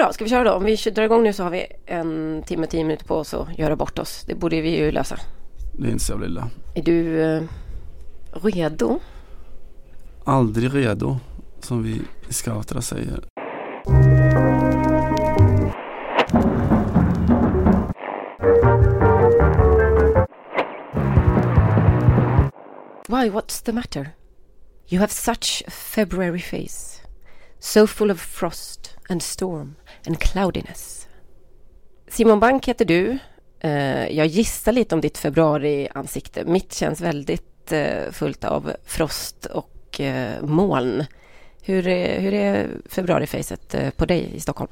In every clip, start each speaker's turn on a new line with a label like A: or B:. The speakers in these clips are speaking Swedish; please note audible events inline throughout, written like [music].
A: Bra, ska vi köra då? Om vi drar igång nu så har vi en timme, tio minuter på oss att göra bort oss. Det borde vi ju lösa.
B: Det är inte så jävla illa.
A: Är du eh, redo?
B: Aldrig redo, som vi scouterna säger.
A: Why, what's the matter? You have such a February face, so full of frost and storm and cloudiness. Simon Bank heter du. Eh, jag gissar lite om ditt februari-ansikte. Mitt känns väldigt eh, fullt av frost och eh, moln. Hur är, hur är februarifejset på dig i Stockholm?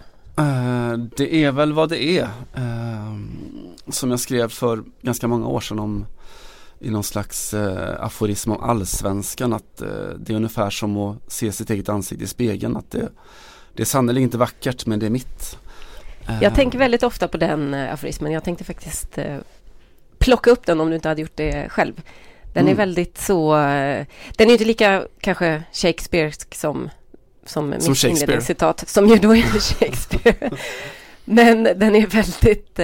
B: det är väl vad det är. som jag skrev för ganska många år sedan om i någon slags eh, aforism om allsvenskan att eh, det är ungefär som att se sitt eget ansikte i spegeln att det, det är sannerligen inte vackert men det är mitt.
A: Eh. Jag tänker väldigt ofta på den eh, aforismen. Jag tänkte faktiskt eh, plocka upp den om du inte hade gjort det själv. Den mm. är väldigt så, eh, den är inte lika kanske Shakespearesk som, som, som mitt inledningscitat som ju då är [laughs] Shakespeare. men den är väldigt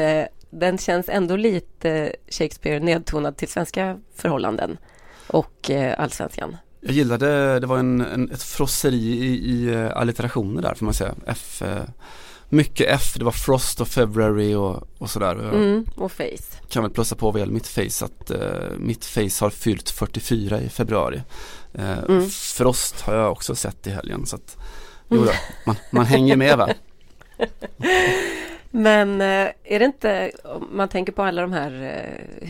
A: den känns ändå lite Shakespeare nedtonad till svenska förhållanden och eh, allsvenskan.
B: Jag gillade, det var en, en, ett frosseri i, i eh, allitterationer där får man säga. F, eh, mycket F, det var Frost och February och, och sådär.
A: Mm, och Face.
B: Kan väl plussa på vad gäller mitt Face att uh, mitt Face har fyllt 44 i februari. Uh, mm. Frost har jag också sett i helgen så att jo då, man, man hänger med va. [laughs]
A: Men är det inte, om man tänker på alla de här eh,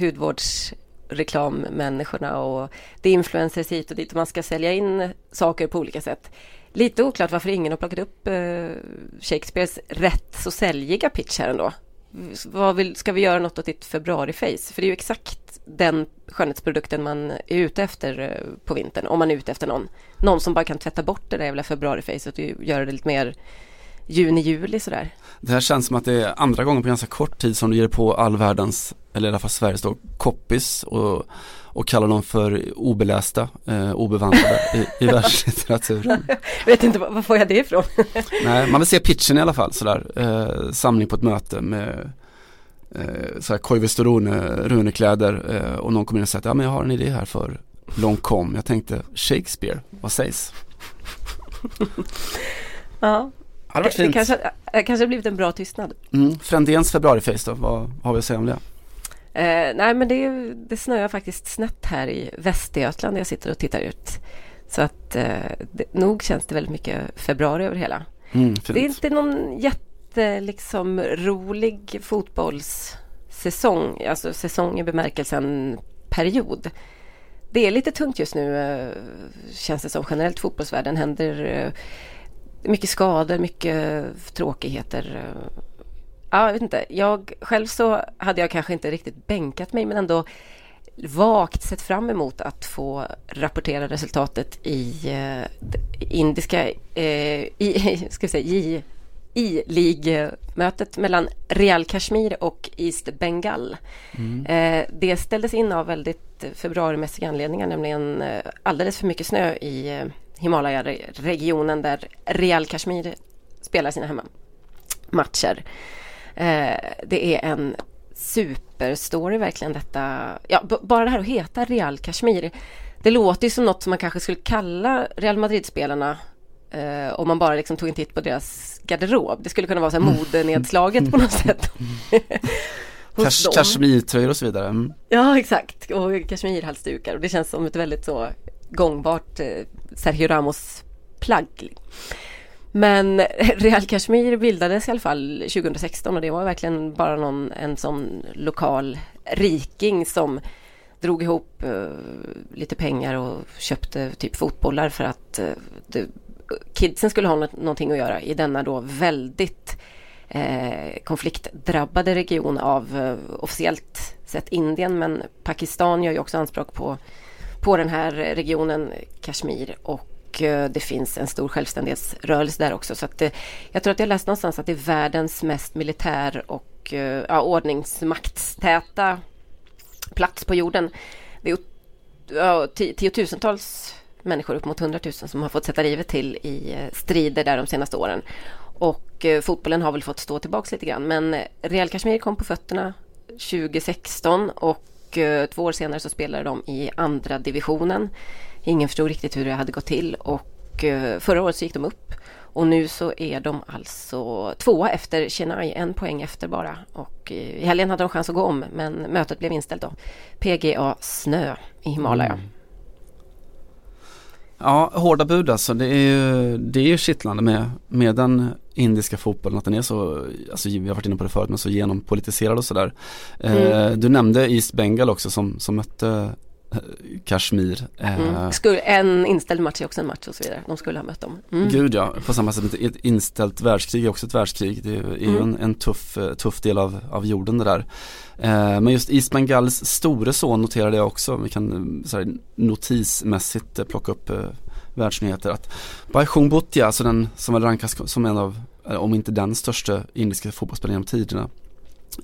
A: reklammänniskorna och det är influencers hit och dit och man ska sälja in saker på olika sätt. Lite oklart varför ingen har plockat upp eh, Shakespeares rätt så säljiga pitch här ändå. Vad vill, ska vi göra något åt ditt februariface? För det är ju exakt den skönhetsprodukten man är ute efter eh, på vintern, om man är ute efter någon. Någon som bara kan tvätta bort det där jävla februarifacet och göra det lite mer juni, juli sådär.
B: Det här känns som att det är andra gången på ganska kort tid som du ger på all världens, eller i alla fall Sveriges då, koppis och, och kallar dem för obelästa, eh, obevandrade i, i [laughs] världslitteraturen. [laughs]
A: vet inte, var får jag det ifrån? [laughs]
B: Nej, man vill se pitchen i alla fall sådär, eh, samling på ett möte med eh, såhär Koivistorone, runekläder eh, och någon kommer in och säger att ja men jag har en idé här för Long Com. Jag tänkte Shakespeare, vad sägs?
A: ja, det. Det kanske, det kanske blivit en bra tystnad.
B: Mm. Frändéns februariface då, vad har vi att säga om det?
A: Eh, nej men det, det snöar faktiskt snett här i Västergötland där jag sitter och tittar ut. Så att eh, det, nog känns det väldigt mycket februari över hela. Mm, det är inte någon jätte liksom rolig fotbollssäsong, alltså säsong i bemärkelsen period. Det är lite tungt just nu eh, känns det som generellt fotbollsvärlden händer eh, mycket skador, mycket tråkigheter. Ja, jag vet inte. Jag själv så hade jag kanske inte riktigt bänkat mig men ändå vagt sett fram emot att få rapportera resultatet i eh, indiska, eh, i, [laughs] ska säga, i, i ligmötet mellan Real Kashmir och East Bengal. Mm. Eh, det ställdes in av väldigt februarimässiga anledningar, nämligen eh, alldeles för mycket snö i eh, Himalaya-regionen där Real Kashmir spelar sina hemmamatcher. Eh, det är en superstory verkligen detta. Ja, bara det här att heta Real Kashmir. Det låter ju som något som man kanske skulle kalla Real Madrid-spelarna eh, om man bara liksom tog en titt på deras garderob. Det skulle kunna vara så här modenedslaget på något sätt. [laughs]
B: Kash, Kashmirtröjor och så vidare. Mm.
A: Ja exakt och kashmirhalsdukar och det känns som ett väldigt så gångbart eh, Sergio Ramos plagg. Men [laughs] Real Kashmir bildades i alla fall 2016 och det var verkligen bara någon, en sån lokal riking som drog ihop uh, lite pengar och köpte typ fotbollar för att uh, det, kidsen skulle ha något, någonting att göra i denna då väldigt uh, konfliktdrabbade region av officiellt sett Indien. Men Pakistan gör ju också anspråk på, på den här regionen Kashmir. Och och eh, det finns en stor självständighetsrörelse där också. Så att det, jag tror att jag läst någonstans att det är världens mest militär och eh, ja, ordningsmaktstäta plats på jorden. Det är ja, tiotusentals människor, upp mot hundratusen, som har fått sätta livet till i strider där de senaste åren. Och eh, fotbollen har väl fått stå tillbaks lite grann. Men Real Kashmir kom på fötterna 2016 och eh, två år senare så spelade de i andra divisionen. Ingen förstod riktigt hur det hade gått till och eh, förra året så gick de upp. Och nu så är de alltså tvåa efter Chennai, en poäng efter bara. Och i helgen hade de chans att gå om men mötet blev inställt då. PGA Snö i Himalaya. Mm.
B: Ja, hårda bud alltså. Det är ju, det är ju kittlande med, med den indiska fotbollen att den är så, alltså vi har varit inne på det förut, men så genompolitiserad och sådär. Mm. Eh, du nämnde East Bengal också som, som mötte Kashmir.
A: Mm. Eh, skulle, en inställd match är också en match och så vidare. De skulle ha mött dem.
B: Mm. Gud ja, på samma sätt ett inställt världskrig är också ett världskrig. Det är ju mm. en, en, tuff, eh, tuff del av, av jorden det där. Eh, men just East Bengals store son noterade jag också. Vi kan så här, notismässigt plocka upp eh, världsnyheter. Att Baishung Bhutia, alltså den som väl rankas som en av, om inte den största indiska fotbollsspelaren genom tiderna.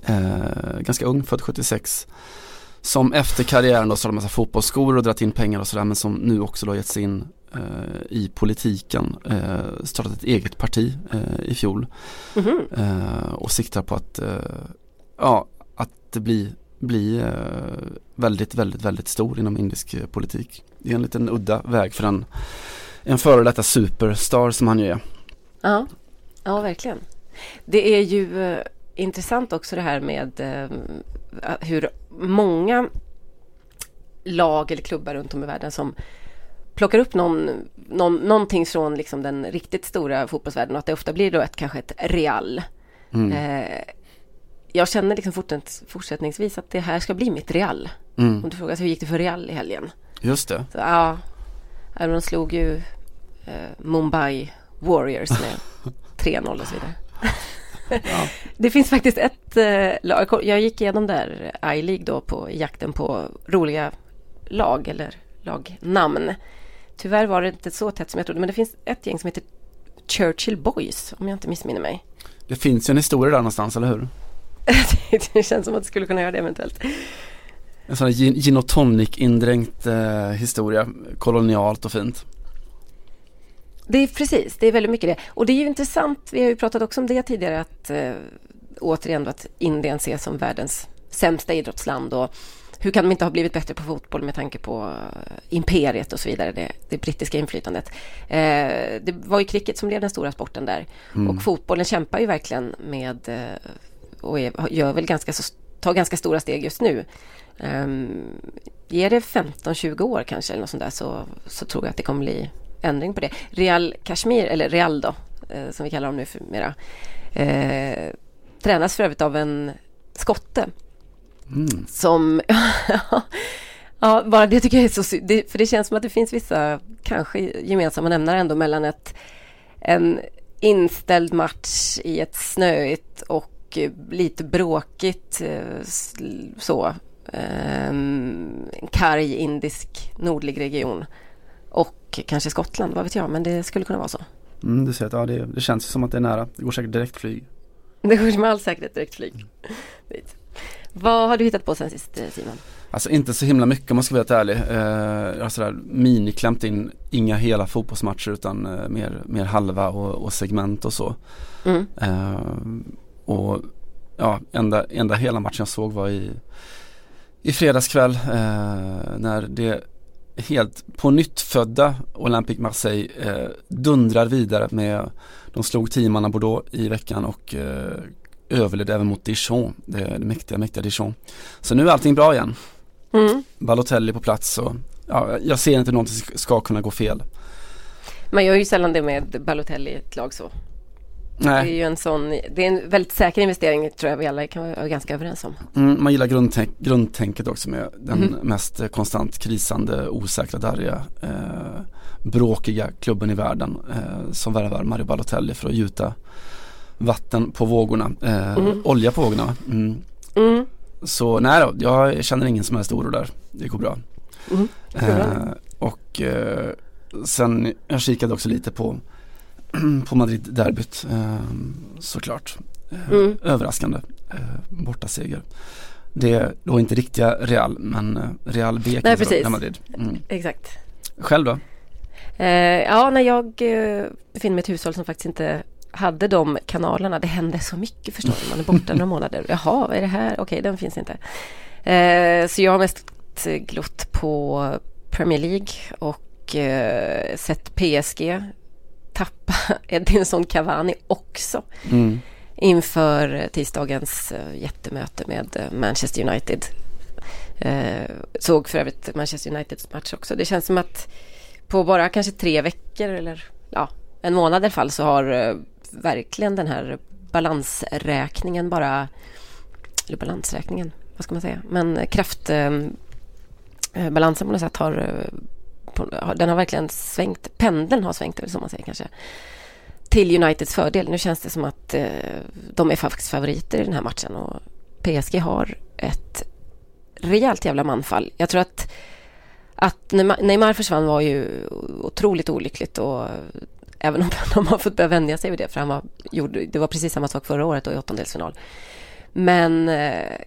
B: Eh, ganska ung, född 76 som efter karriären då sålt massa fotbollsskor och dragit in pengar och sådär men som nu också då gett sig in eh, i politiken. Eh, startat ett eget parti eh, i fjol. Mm -hmm. och siktar på att, eh, ja, att bli, bli eh, väldigt, väldigt, väldigt stor inom indisk politik. Det är en liten udda väg för en, en före detta superstar som han ju är.
A: Ja, ja verkligen. Det är ju intressant också det här med hur många lag eller klubbar runt om i världen som plockar upp någon, någon, någonting från liksom den riktigt stora fotbollsvärlden och att det ofta blir då ett, kanske ett Real. Mm. Eh, jag känner liksom fortsättningsvis att det här ska bli mitt Real. Mm. Om du frågar hur gick det för Real i helgen?
B: Just det.
A: Så, ja, de slog ju eh, Mumbai Warriors med [laughs] 3-0 och så vidare. Ja. Det finns faktiskt ett eh, lag, jag gick igenom där I-League då på jakten på roliga lag eller lagnamn. Tyvärr var det inte så tätt som jag trodde men det finns ett gäng som heter Churchill Boys om jag inte missminner mig.
B: Det finns ju en historia där någonstans, eller hur? [laughs]
A: det känns som att det skulle kunna göra det eventuellt.
B: En sån här gin och tonic indränkt eh, historia, kolonialt och fint.
A: Det är precis, det är väldigt mycket det. Och det är ju intressant, vi har ju pratat också om det tidigare, att äh, återigen att Indien ses som världens sämsta idrottsland och hur kan de inte ha blivit bättre på fotboll med tanke på eh, imperiet och så vidare, det, det brittiska inflytandet. Eh, det var ju cricket som blev den stora sporten där mm. och fotbollen kämpar ju verkligen med eh, och är, gör väl ganska, tar ganska stora steg just nu. Eh, ger det 15-20 år kanske eller något sånt där så, så tror jag att det kommer bli ändring på det. Real Kashmir, eller Real då, eh, som vi kallar dem nu för mera, eh, tränas för övrigt av en skotte. Mm. Som, [laughs] ja, bara det tycker jag är så det, För det känns som att det finns vissa, kanske gemensamma nämnare ändå mellan ett, en inställd match i ett snöigt och lite bråkigt eh, så, en karg indisk nordlig region och kanske Skottland, vad vet jag, men det skulle kunna vara så.
B: Mm, du ser att ja, det, det känns som att det är nära. Det går säkert direktflyg.
A: Det går med all säkerhet direktflyg mm. Vad har du hittat på sen sist eh, Simon?
B: Alltså inte så himla mycket om man ska vara helt ärlig. Eh, jag har sådär miniklämt in, inga hela fotbollsmatcher utan eh, mer, mer halva och, och, segment och så. Mm. Eh, och ja, enda, enda hela matchen jag såg var i, i fredagskväll eh, när det helt på nytt födda Olympique Marseille eh, dundrar vidare med De slog teamarna Bordeaux i veckan och eh, överlevde även mot Dijon, det, det mäktiga, mäktiga Dijon. Så nu är allting bra igen. Mm. Balotelli på plats och ja, jag ser inte någonting ska kunna gå fel.
A: Man gör ju sällan det med Balotelli i ett lag så. Nej. Det är ju en sån, det är en väldigt säker investering tror jag vi alla kan vara ganska överens om.
B: Mm, man gillar grundtänk, grundtänket också med den mm. mest konstant krisande, osäkra, darriga, eh, bråkiga klubben i världen eh, som värvar Mario Balotelli för att gjuta vatten på vågorna, eh, mm. olja på vågorna. Mm. mm. Så nej då, jag känner ingen som helst oro där. Det går bra. Mm. Eh, och eh, sen, jag kikade också lite på [clears throat] på Madrid-derbyt eh, såklart. Eh, mm. Överraskande eh, bortaseger. Det är då inte riktiga Real men Real B
A: Nej, precis.
B: Madrid.
A: Mm. Exakt.
B: Själv då?
A: Eh, ja, när jag eh, befinner mig i ett hushåll som faktiskt inte hade de kanalerna, det hände så mycket förstår du, man är borta några [laughs] månader. Jaha, vad är det här? Okej, den finns inte. Eh, så jag har mest glott på Premier League och eh, sett PSG tappa [laughs] Edinson Cavani också. Mm. Inför tisdagens eh, jättemöte med eh, Manchester United. Eh, såg för övrigt Manchester Uniteds match också. Det känns som att på bara kanske tre veckor eller ja, en månad i alla fall så har verkligen den här balansräkningen bara eller balansräkningen, vad ska man säga? Men kraftbalansen eh, på något sätt har den har verkligen svängt. Pendeln har svängt, som man säger kanske. Till Uniteds fördel. Nu känns det som att eh, de är faktiskt favoriter i den här matchen och PSG har ett rejält jävla manfall. Jag tror att, att Neymar försvann var ju otroligt olyckligt och även om [laughs] de har fått börja vänja sig vid det för han var, gjorde, det var precis samma sak förra året och i åttondelsfinal. Men eh,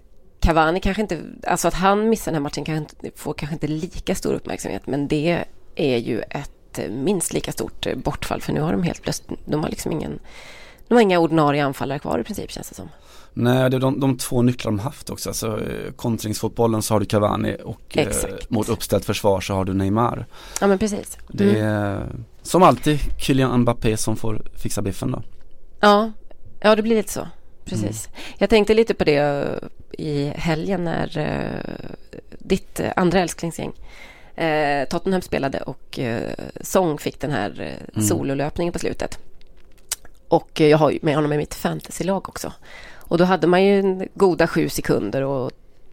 A: Cavani kanske inte, alltså att han missar den här matchen kanske får kanske inte lika stor uppmärksamhet men det är ju ett minst lika stort bortfall för nu har de helt plötsligt, de har liksom ingen, de har inga ordinarie anfallare kvar i princip känns det som.
B: Nej, det är de, de två nycklar de haft också. Alltså, eh, kontringsfotbollen så har du Cavani och eh, mot uppställt försvar så har du Neymar.
A: Ja men precis.
B: Mm. Det är som alltid Kylian Mbappé som får fixa biffen då.
A: Ja, ja det blir lite så. Precis. Mm. Jag tänkte lite på det eh, i helgen när uh, ditt uh, andra älsklingsgäng uh, Tottenham spelade och uh, Song fick den här uh, mm. sololöpningen på slutet. Och jag har med honom i mitt fantasylag också. Och då hade man ju goda sju sekunder och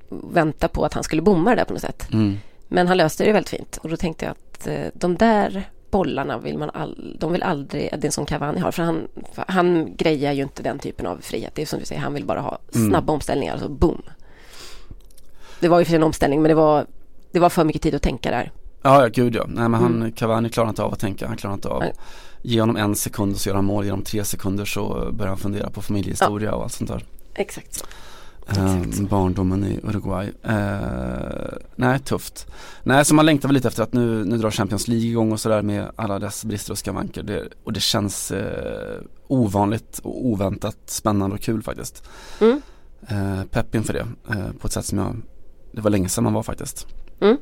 A: vänta på att han skulle bomma det där på något sätt. Mm. Men han löste det väldigt fint och då tänkte jag att eh, de där bollarna vill man all, de vill aldrig, det som Cavani har, för han, för han grejar ju inte den typen av frihet. Det är som du säger, han vill bara ha mm. snabba mm. omställningar, alltså boom. Det var ju för en omställning, men det var, det var för mycket tid att tänka där.
B: Ja, ja gud ja. Nej, men han, mm. Cavani klarar inte av att tänka, han klarar inte av Nej. Ge honom en sekund så gör han mål, ge honom tre sekunder så börjar han fundera på familjehistoria ja. och allt sånt där.
A: Exakt
B: Uh, barndomen i Uruguay. Uh, nej, tufft. Nej, så man längtar väl lite efter att nu, nu drar Champions League igång och sådär med alla dess brister och skavanker. Det, och det känns uh, ovanligt och oväntat spännande och kul faktiskt. Mm. Uh, pepp inför det på ett sätt som jag, det var länge sedan man var faktiskt. Mm.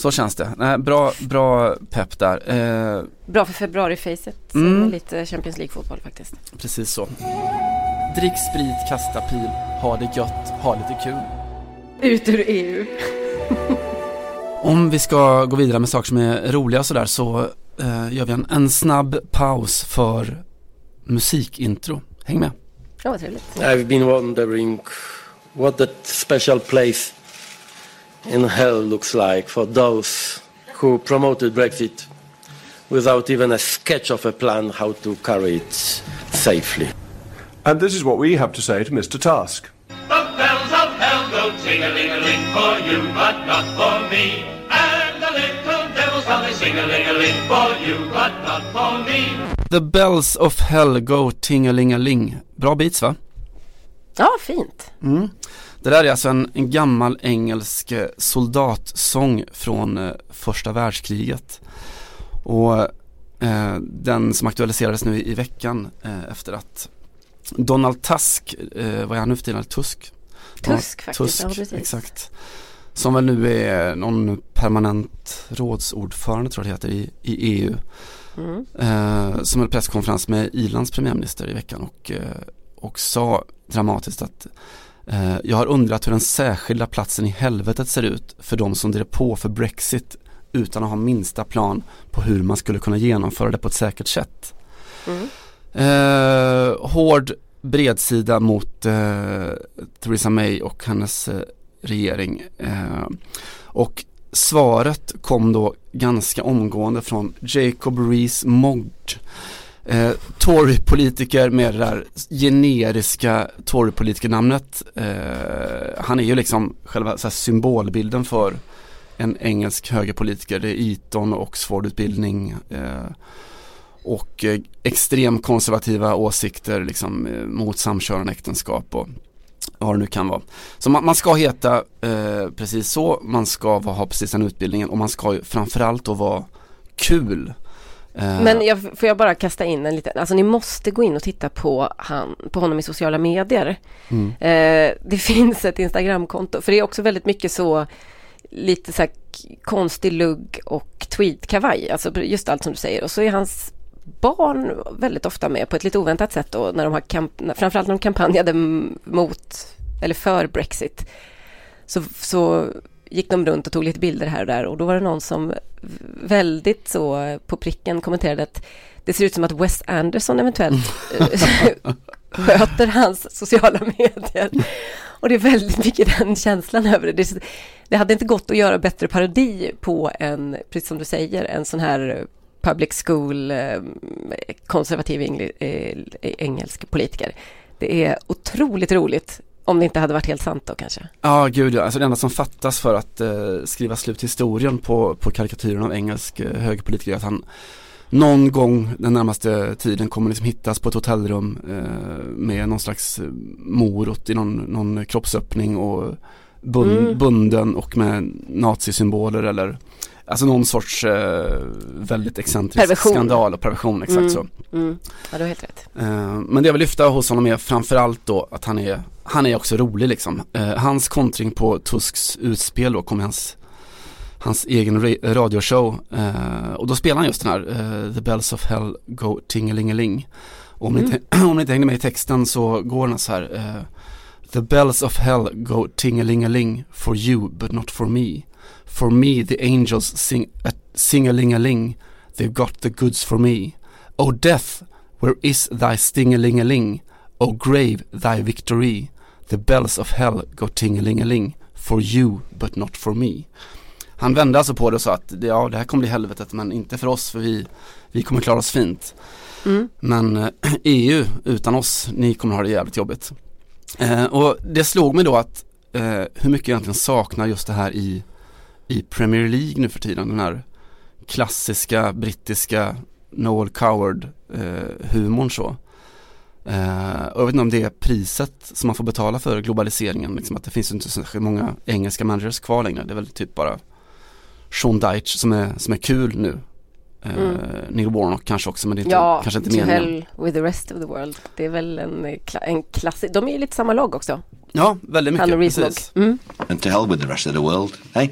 B: Så känns det. Nej, bra, bra pepp där.
A: Eh, bra för februarifacet. Mm. Lite Champions League-fotboll faktiskt.
B: Precis så. Drick sprit, kasta pil, ha det gött, ha lite kul.
A: Ut ur EU. [laughs]
B: Om vi ska gå vidare med saker som är roliga och sådär så eh, gör vi en, en snabb paus för musikintro. Häng med.
A: Ja, vad trevligt.
C: I've been wondering what that special place in hell looks like for those who promoted Brexit without even a sketch of a plan how to carry it safely.
D: And this is what we have to say to Mr. Task.
E: The bells of hell go ting-a-ling-a-ling for you, but not for me. And the little devils how they sing-a-ling-a-ling for you, but not for me.
B: The bells of hell go ting-a-ling-a-ling. Bra beats va?
A: Ja, fint.
B: Mm. Det där är alltså en, en gammal engelsk eh, soldatsång från eh, första världskriget. Och eh, den som aktualiserades nu i, i veckan eh, efter att Donald Tusk, eh, vad är han nu för tiden? Tusk?
A: Tusk ja, faktiskt,
B: Tusk, ja, exakt. Som väl nu är någon permanent rådsordförande tror jag det heter i, i EU. Mm. Eh, som höll presskonferens med Irlands premiärminister i veckan och, eh, och sa dramatiskt att jag har undrat hur den särskilda platsen i helvetet ser ut för de som drev på för Brexit utan att ha minsta plan på hur man skulle kunna genomföra det på ett säkert sätt. Mm. Eh, hård bredsida mot eh, Theresa May och hennes eh, regering. Eh, och svaret kom då ganska omgående från Jacob Rees-Mogg Eh, Tory-politiker med det där generiska Tory-politikernamnet. Eh, han är ju liksom själva här, symbolbilden för en engelsk högerpolitiker. Det är Eton och Oxford-utbildning. Eh, och eh, extremkonservativa åsikter liksom, eh, mot samkörande äktenskap och vad det nu kan vara. Så man, man ska heta eh, precis så, man ska ha precis den utbildningen och man ska ju framförallt då vara kul. Eh,
A: Men jag, får jag bara kasta in en liten, alltså ni måste gå in och titta på, han, på honom i sociala medier.
B: mm.
A: Eh, det [laughs] finns ett Instagramkonto, för det är också väldigt mycket så lite så här konstig lugg och tweedkavaj, alltså just allt som du säger. Och så är hans barn väldigt ofta med på ett lite oväntat sätt då, när de har kamp- framförallt när de kampanjade mot, eller för Brexit. Så, så gick de runt och tog lite bilder här och där och då var det någon som väldigt så på pricken kommenterade att det ser ut som att Wes Anderson eventuellt [laughs] sköter hans sociala medier. Och det är väldigt mycket den känslan över det. det. Hade inte gått att göra bättre parodi på en, precis som du säger, en sån här public school eh, konservativ engl- eh, engelsk politiker. Det är otroligt roligt om det inte hade varit helt sant då kanske.
B: Ja, gud ja. Alltså det enda som fattas för att eh, skriva slut historien på, på karikatyren av engelsk eh, högerpolitiker är att han någon gång den närmaste tiden kommer liksom hittas på ett hotellrum eh, med någon slags eh, morot i någon, någon kroppsöppning och bun,
A: Mm.
B: bunden och med nazisymboler eller Alltså någon sorts eh, väldigt excentrisk
A: Perversion.
B: skandal och perversion, exakt
A: Mm.
B: så.
A: Mm. Ja, du har helt rätt.
B: Eh, Men det jag vill lyfta hos honom är framförallt då att han är, han är också rolig liksom. Eh, Hans kontring på Tusks utspel då kom hans, hans egen ra- radioshow eh, och då spelar han just den här eh, The Bells of Hell Go Tingelingeling. Och om, ni inte, [clears throat] om ni inte hängde med i texten så går den så här eh, The bells of hell go tingelingaling for you but not for me. For me the angels sing a sing-a-ling-a-ling. They've got the goods for me. O death, where is thy sting-a-ling-a-ling? O grave, thy victory. The bells of hell go ting-a-ling-a-ling. For you but not for me. Han vände alltså på det och sa att ja, det här kommer bli helvetet men inte för oss för vi, vi kommer klara oss fint.
A: Mm.
B: Men eh, [clears throat] EU utan oss, ni kommer ha det jävligt jobbigt. Eh, och det slog mig då att eh, hur mycket jag egentligen saknar just det här i, i Premier League nu för tiden. Den här klassiska brittiska Noel Coward eh, så. Eh, och jag vet inte om det är priset som man får betala för globaliseringen. Liksom att det finns inte så särskilt många engelska managers kvar längre. Det är väl typ bara Sean Dyche som är, som är kul nu. Eh,
A: Mm.
B: Neil Warnock kanske också men det är inte,
A: Ja,
B: kanske inte
A: to
B: meningen.
A: hell with the rest of the world. Det är väl en, eh, en klassisk, de är ju lite samma lag också.
B: Ja, väldigt mycket.
A: Han och Reece. Mm.
F: And to hell with the rest of the world, eh?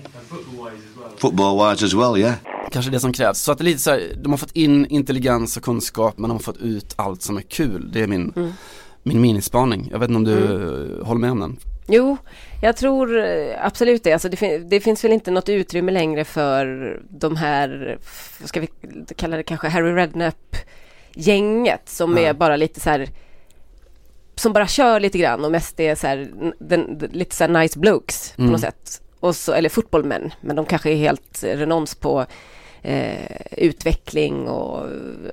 F: Football wise as well, yeah.
B: Kanske det som krävs. Så att det är lite så här, de har fått in intelligens och kunskap men de har fått ut allt som är kul. Det är min,
A: Mm.
B: min minispaning. Jag vet inte om du eh, håller med om den?
A: Jo, jag tror eh, absolut det. Alltså det, fin- det finns väl inte något utrymme längre för de här, vad ska vi kalla det kanske, Harry Redknapp-gänget som
B: Ja.
A: är bara lite så här som bara kör lite grann och mest är så här, den, den, lite så här nice blokes på
B: Mm.
A: något sätt. Och så, eller fotbollmän, men de kanske är helt renons på eh, utveckling och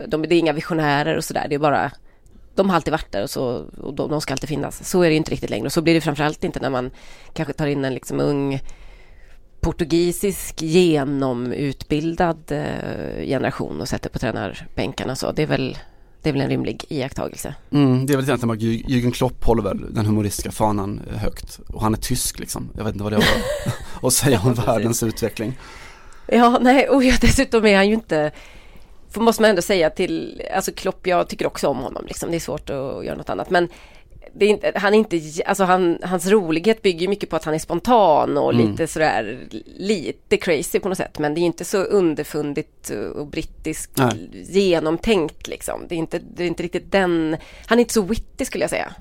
A: de, det är inga visionärer och sådär. Det är bara de har alltid varit där och, så, och de, de ska alltid finnas. Så är det inte riktigt längre och så blir det framförallt inte när man kanske tar in en liksom ung portugisisk genomutbildad eh, generation och sätter på tränarbänkarna så. Det är väl, det är väl en rimlig iakttagelse.
B: Mm, det är väl egentligen Jür- Jürgen Klopp håller väl den humoristiska fanan högt. Och han är tysk liksom. Jag vet inte vad det har [laughs] att säga om världens utveckling.
A: Ja, nej, och dessutom är han ju inte för måste man ändå säga till, alltså Klopp, jag tycker också om honom liksom, det är svårt att göra något annat, men är inte, han är inte, alltså han, hans rolighet bygger ju mycket på att han är spontan och
B: Mm.
A: lite sådär, lite crazy på något sätt, men det är inte så underfundigt och brittiskt genomtänkt liksom. Det är, inte, det är inte riktigt den, han är inte så witty skulle jag säga.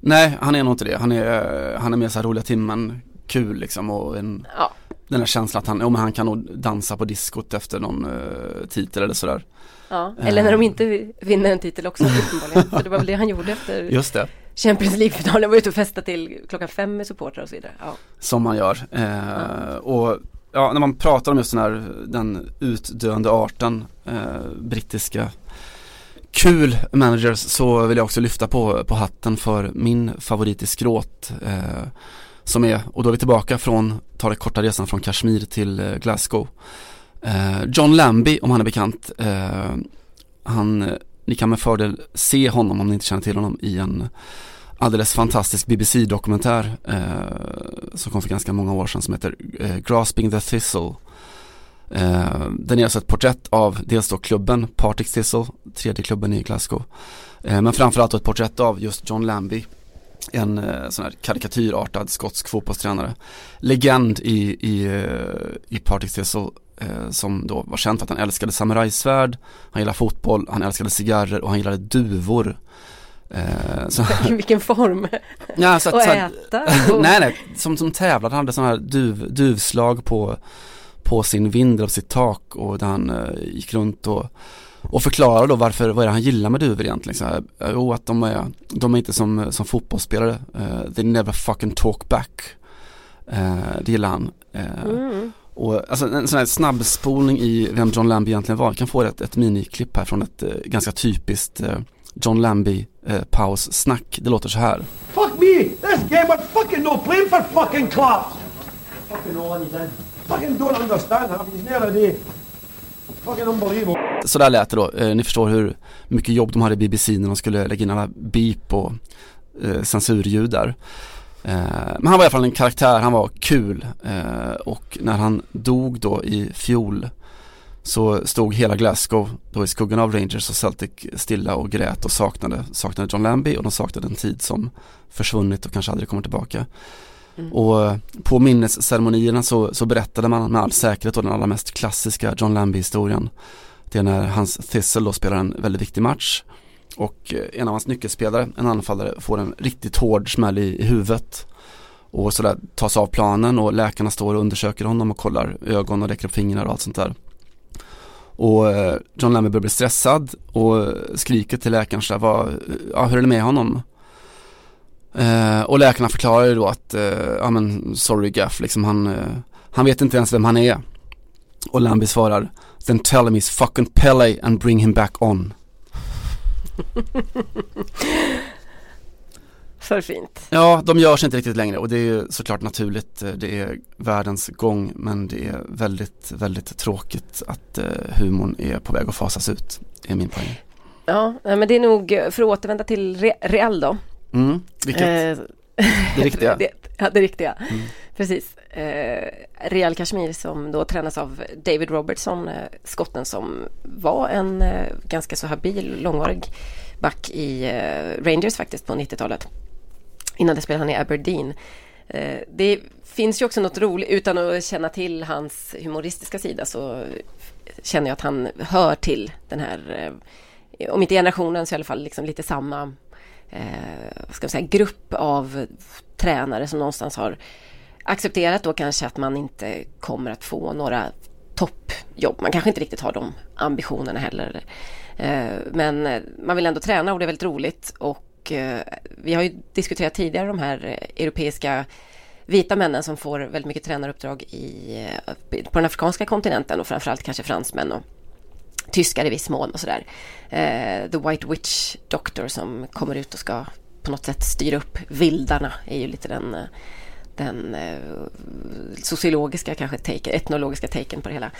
B: Nej, han är nog inte det. Han är, eh, han är mer så här roliga timmen, kul liksom och en,
A: Ja,
B: den här känslan att han, men han kan nog dansa på diskot efter någon eh, titel eller sådär.
A: ja. eller när de inte vinner en titel också uppenbarligen, för det var väl det han gjorde efter
B: Just det.
A: Champions League-finalen, var ute och festade till klockan fem med supportrar och så vidare. Ja.
B: Som man gör. Eh, Och ja, när man pratar om just den här, den utdöende arten, eh, brittiska kul managers så vill jag också lyfta på, på hatten för min favorit i skråt. Eh, som är, och då är vi tillbaka från, tar den korta resan från Kashmir till eh, Glasgow. Eh, John Lambie, om han är bekant, eh, han, ni kan med fördel se honom om ni inte känner till honom i en alldeles fantastisk BBC-dokumentär eh, som kom för ganska många år sedan som heter eh, Grasping the Thistle. Eh, den är alltså ett porträtt av dels då klubben Partick Thistle, tredje klubben i Glasgow. Eh, men framförallt då ett porträtt av just John Lambie. En eh, sån här karikatyrartad skotsk fotbollstränare. Legend i, i, eh, i Partick Thistle som då var känt för att han älskade samurajsvärd, han gillade fotboll, han älskade cigarrer och han gillade duvor. Eh, så, [laughs]
A: I vilken form?
B: ja, så att,
A: Och
B: så att,
A: äta? Och... [laughs]
B: nej nej, som, som tävlade, han hade sådana här duv, duvslag på, på sin vindel av sitt tak och där han eh, gick runt och, och förklarade då varför, vad är det han gillar med duvor egentligen? Så här, eh, jo att de är, de är inte som, som fotbollsspelare, uh, they never fucking talk back. Uh, det gillar han. Uh,
A: Mm.
B: Och alltså en sån här snabbspolning i vem John Lambie egentligen var. Jag kan få ett, ett miniklipp här från ett eh, ganska typiskt eh, John Lambie eh, paussnack. Det låter så här.
G: Fuck me! This game was fucking no playing for fucking class! Fucking all in. Fucking don't understand half he's near a day. Fucking unbelievable.
B: Så där lät det då. Eh, ni förstår hur mycket jobb de hade i BBC när de skulle lägga in alla beep och eh, censurljud där. Eh, men han var i alla fall en karaktär, han var kul eh, och när han dog då i fjol så stod hela Glasgow då i skuggan av Rangers och Celtic stilla och grät och saknade, saknade John Lambie och de saknade en tid som försvunnit och kanske aldrig kommer tillbaka. Och eh, på minnesceremonierna så, så berättade man med all säkerhet då den allra mest klassiska John Lambie-historien. Det är när hans Thistle då spelar en väldigt viktig match och eh, en av hans nyckelspelare, en anfallare, får en riktigt hård smäll i, i huvudet. Och sådär tas av planen och läkarna står och undersöker honom och kollar ögon och räcker upp fingrar och allt sånt där. Och eh, John Lambert börjar bli stressad och eh, skriker till läkaren sådär, vad, ja, hur är det med honom? Eh, och läkarna förklarar ju då att, eh, ja men sorry Gaff, liksom han, eh, han vet inte ens vem han är. Och Lambie svarar, then tell him he's fucking Pele and bring him back on. [laughs]
A: För fint.
B: Ja, de görs inte riktigt längre och det är såklart naturligt. eh, Det är världens gång men det är väldigt, väldigt tråkigt att eh, humorn är på väg att fasas ut. är min poäng.
A: Ja, men det är nog, för att återvända till Re- Real då.
B: Mm, vilket,
A: Eh,
B: det riktiga. [laughs]
A: det, ja, det riktiga.
B: Mm.
A: Precis. Eh, Real Kashmir som då tränas av David Robertson, eh, skotten som var en eh, ganska så habil, långvarig back i eh, Rangers faktiskt på 90-talet. Innan det spelade han i Aberdeen. Eh, det finns ju också något roligt, utan att känna till hans humoristiska sida så känner jag att han hör till den här, eh, om inte generationen så i alla fall liksom lite samma eh, vad ska man säga, grupp av tränare som någonstans har accepterat då kanske att man inte kommer att få några toppjobb. Man kanske inte riktigt har de ambitionerna heller. Eh, men eh, man vill ändå träna och det är väldigt roligt och eh, vi har ju diskuterat tidigare de här europeiska vita männen som får väldigt mycket tränaruppdrag i, på den afrikanska kontinenten och framförallt kanske fransmän och tyskar i viss mån och sådär. The White Witch Doctor som kommer ut och ska på något sätt styra upp vildarna är ju lite den, den eh, sociologiska kanske take, etnologiska taken på det hela.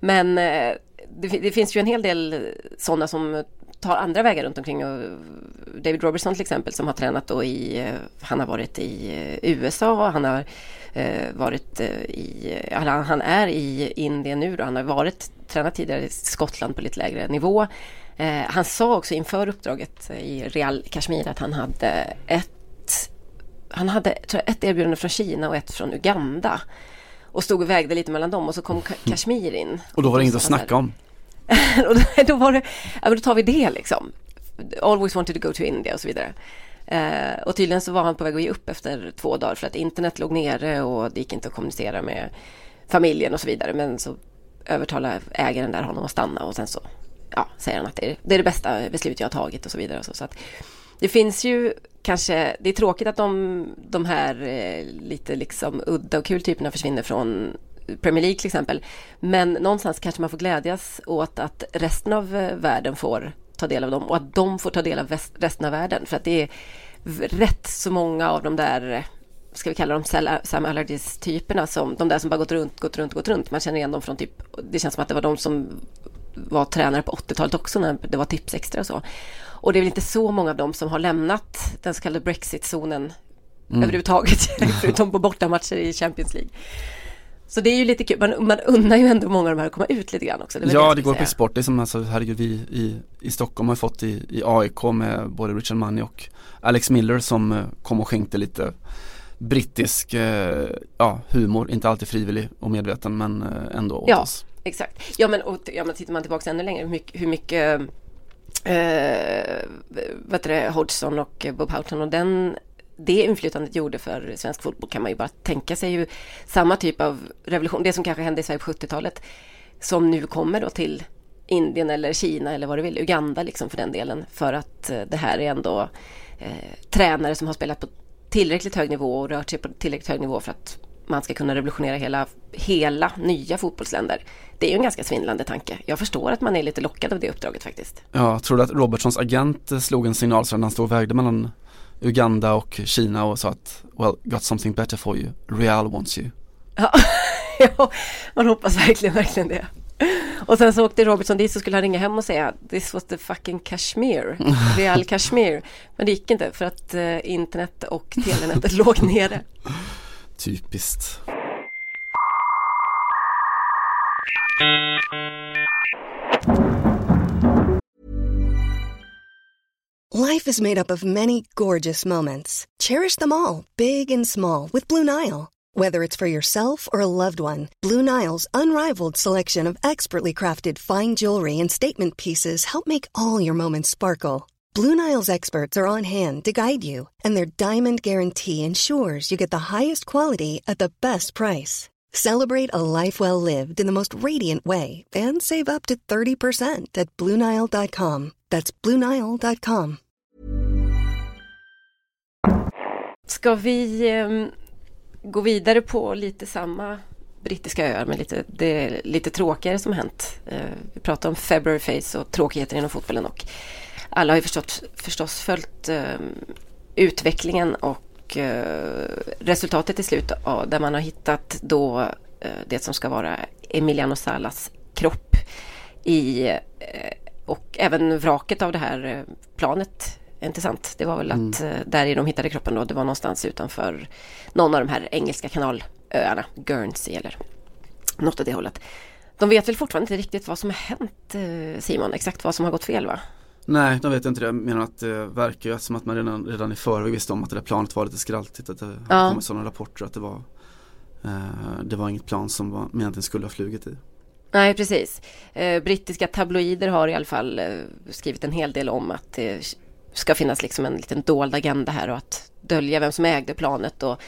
A: Men eh, det, det finns ju en hel del sådana som tar andra vägar runt omkring och David Robertson till exempel som har tränat då i, eh, han har varit i eh, USA, han har eh, varit eh, i, eller han han är i Indien nu då, han har varit, tränat tidigare i Skottland på lite lägre nivå. Eh, han sa också inför uppdraget i Real Kashmir att han hade ett, han hade tror jag, ett erbjudande från Kina och ett från Uganda. Och stod och vägde lite mellan dem och så kom Ka- Kashmir in.
B: Och då var det inget att snacka om. [laughs]
A: och då, då var det, ja men då tar vi det liksom. Always wanted to go to India och så vidare. Eh, och tydligen så var han på väg att ge upp efter två dagar för att internet låg nere och det gick inte att kommunicera med familjen och så vidare. Men så övertalade ägaren där honom att stanna och sen så ja, säger han att det är, det är det bästa beslut jag har tagit och så vidare. Och så, så att det finns ju kanske, det är tråkigt att de, de här eh, lite liksom udda och kul typerna försvinner från Premier League till exempel. Men någonstans kanske man får glädjas åt att resten av eh, världen får ta del av dem och att de får ta del av resten av världen. För att det är rätt så många av de där, eh, ska vi kalla dem Sam Allardyce-typerna, som, de där som bara gått runt, gått runt, gått runt. Man känner igen dem från typ, det känns som att det var de som var tränare på 80-talet också när det var tips extra och så. Och det är väl inte så många av dem som har lämnat den så kallade Brexit-zonen överhuvudtaget, [laughs] förutom på bortamatcher i Champions League. Så det är ju lite kul, man, man unnar ju ändå många av de här att komma ut lite grann också. Det
B: Ja det går på export, det är som alltså, herregud vi i, i Stockholm har fått i, i AIK med både Richard Money och Alex Miller som eh, kom och skänkte lite brittisk eh, ja, humor, inte alltid frivillig och medveten men eh, ändå åt
A: Ja.
B: oss.
A: Exakt. Ja men, och, ja, men tittar man tillbaka ännu längre, hur mycket, hur mycket eh, vad heter det, Hodgson och Bob Houghton. Och den det inflytandet gjorde för svensk fotboll kan man ju bara tänka sig ju samma typ av revolution, det som kanske hände i Sverige på 70-talet som nu kommer då till Indien eller Kina eller vad du vill, Uganda liksom för den delen för att eh, det här är ändå eh, tränare som har spelat på tillräckligt hög nivå och rört sig på tillräckligt hög nivå för att man ska kunna revolutionera hela, hela nya fotbollsländer. Det är ju en ganska svindlande tanke. Jag förstår att man är lite lockad av det uppdraget faktiskt.
B: Ja, tror du att Robertsons agent eh, slog en signal så när han stod och vägde mellan Uganda och Kina och sa att Well, got something better for you, Real wants you.
A: Ja, [laughs] ja, man hoppas verkligen, verkligen det. Och sen så åkte Robertson dit så skulle han ringa hem och säga This was the fucking Kashmir, [laughs] Real Kashmir. Men det gick inte för att eh, internet och telenätet [laughs] låg nere.
B: Typiskt.
H: Life is made up of many gorgeous moments. Cherish them all, big and small, with Blue Nile. Whether it's for yourself or a loved one, Blue Nile's unrivaled selection of expertly crafted fine jewelry and statement pieces help make all your moments sparkle. Blue Nile's experts are on hand to guide you, and their diamond guarantee ensures you get the highest quality at the best price. Celebrate a life well lived in the most radiant way and save up to 30% at BlueNile.com. That's BlueNile.com.
A: Ska vi um, gå vidare på lite samma brittiska öar men lite, det är lite tråkigare som hänt. Uh, vi pratar om February Face och tråkigheter inom fotbollen och alla har ju förstått, förstås följt eh, utvecklingen och eh, resultatet till slut ja, där man har hittat då eh, det som ska vara Emiliano Salas kropp i eh, och även vraket av det här eh, planet inte sant? Det var väl att eh, där de hittade kroppen då, det var någonstans utanför någon av de här engelska kanalöarna, Guernsey eller något åt det hållet. De vet väl fortfarande inte riktigt vad som har hänt Simon, exakt vad som har gått fel va?
B: Nej, de vet inte det. Jag menar att det verkar ju som att man redan, redan i förväg visste om att det där planet var lite skraltigt. Att det
A: Ja.
B: har kommit sådana rapporter att det var eh, Det var inget plan som var, man egentligen skulle ha flugit i.
A: Nej, precis. Eh, brittiska tabloider har i alla fall eh, skrivit en hel del om att det ska finnas liksom en liten dold agenda här och att dölja vem som ägde planet och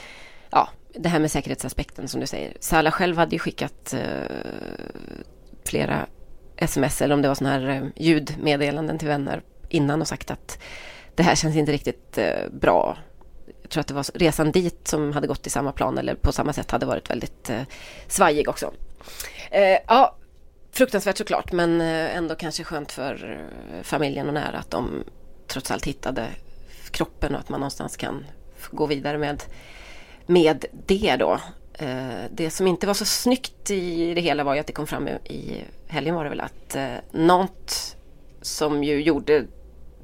A: ja, det här med säkerhetsaspekten som du säger. Salah själv hade ju skickat eh, flera sms eller om det var sådana här eh, ljudmeddelanden till vänner innan och sagt att det här känns inte riktigt eh, bra. Jag tror att det var resan dit som hade gått i samma plan eller på samma sätt hade varit väldigt eh, svajig också. Ja, fruktansvärt såklart men ändå kanske skönt för familjen och nära att de trots allt hittade kroppen och att man någonstans kan gå vidare med, med det då. Eh, det som inte var så snyggt i det hela var ju att det kom fram i, helgen var det väl att eh, Nantes som ju gjorde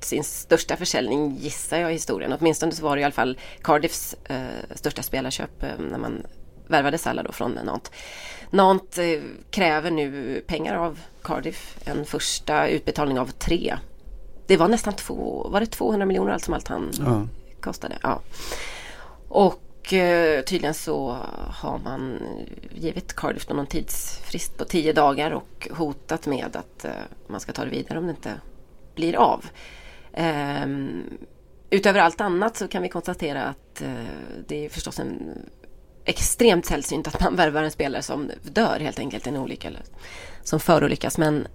A: sin största försäljning gissar jag i historien. Åtminstone så var det i alla fall Cardiffs eh, största spelarköp när man värvade Salah då från Nantes. Nantes kräver nu pengar av Cardiff. En första utbetalning av tre. Det var nästan två, var det 200 miljoner allt som allt han
B: Ja.
A: kostade? Ja. Och eh, tydligen så har man givit Cardiff någon tidsfrist på tio dagar och hotat med att eh, man ska ta det vidare om det inte blir av. Ehm, utöver allt annat så kan vi konstatera att eh, det är förstås en extremt sällsynt att man värvar en spelare som dör helt enkelt i en olycka eller som förolyckas. Men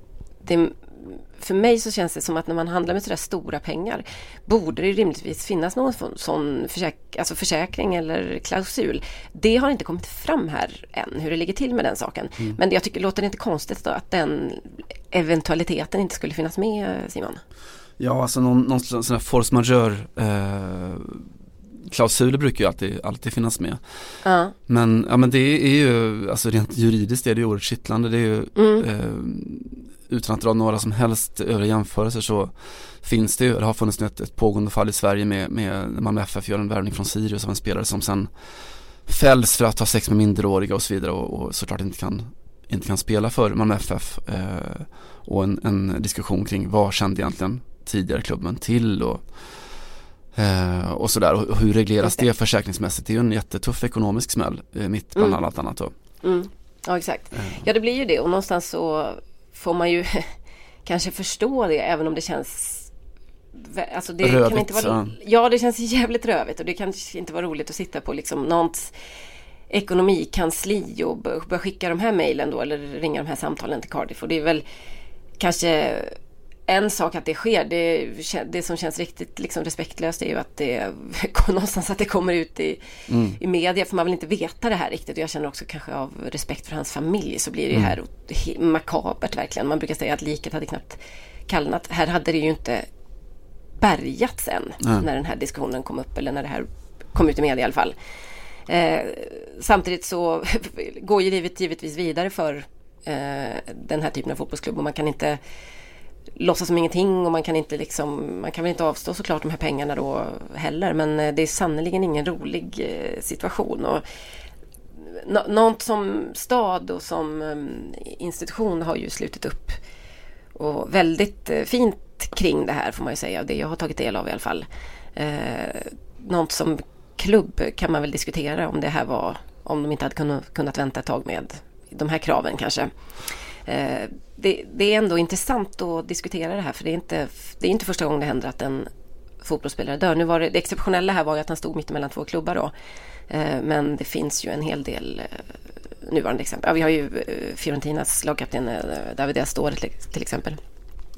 A: det, för mig så känns det som att när man handlar med sådär stora pengar borde det rimligtvis finnas någon sån- försäk, alltså försäkring eller klausul. Det har inte kommit fram här än hur det ligger till med den saken. Men jag tycker, låter det inte konstigt då att den eventualiteten inte skulle finnas med Simon?
B: Ja, alltså någon, någon sån här force majeure eh, klausuler brukar ju alltid, alltid finnas med.
A: Ja,
B: Men, ja, men det är ju, alltså rent juridiskt är det ju oerhört kittlande. Det är ju, eh, utan att dra några som helst övriga jämförelser så finns det ju, det har funnits ett, ett pågående fall i Sverige med, med Malmö FF gör en värvning från Sirius av en spelare som sen fälls för att ha sex med minderåriga och så vidare och, och såklart inte kan, inte kan spela för Malmö FF. Eh, och en, en, diskussion kring vad kände egentligen tidigare klubben till och, eh, och sådär. Och hur regleras det. det försäkringsmässigt? Det är ju en jättetuff ekonomisk smäll eh, mitt bland mm. allt annat. Då.
A: Mm. Ja exakt. Eh. Ja det blir ju det och någonstans så får man ju [laughs] kanske förstå det även om det känns Alltså det
B: rövigt,
A: kan inte vara, ja det känns jävligt rövigt och det kan inte vara roligt att sitta på liksom någons ekonomikansli och börja skicka de här mejlen då eller ringa de här samtalen till Cardiff. Och det är väl kanske en sak att det sker. Det, det som känns riktigt liksom respektlöst är ju att det [laughs] någonstans att det kommer ut i, mm. i media för man vill inte veta det här riktigt. Och jag känner också kanske av respekt för hans familj så blir det mm. här makabert verkligen. Man brukar säga att liket hade knappt kallnat. Här hade det ju inte bärgats än mm. när den här diskussionen kom upp eller när det här kom ut i media i alla fall. Eh, samtidigt så [laughs] går ju livet givetvis vidare för eh, den här typen av fotbollsklubb och man kan inte låtsas som ingenting och man kan inte liksom, man kan väl inte avstå såklart de här pengarna då heller men eh, det är sannerligen ingen rolig eh, situation. Och eh, något som stad och som institution har ju slutit upp och väldigt fint kring det här får man ju säga, det jag har tagit del av i alla fall. Något som klubb kan man väl diskutera om det här var, om de inte hade kunnat vänta ett tag med de här kraven kanske. Det, det, är ändå intressant att diskutera det här för det är inte, det är inte första gången det händer att en fotbollsspelare dör. Nu var det, det exceptionella här var ju att han stod mitt emellan två klubbar då. Eh, men det finns ju en hel del eh, nuvarande exempel. Ja, vi har ju eh, Fiorentinas lagkapten David Astor till exempel.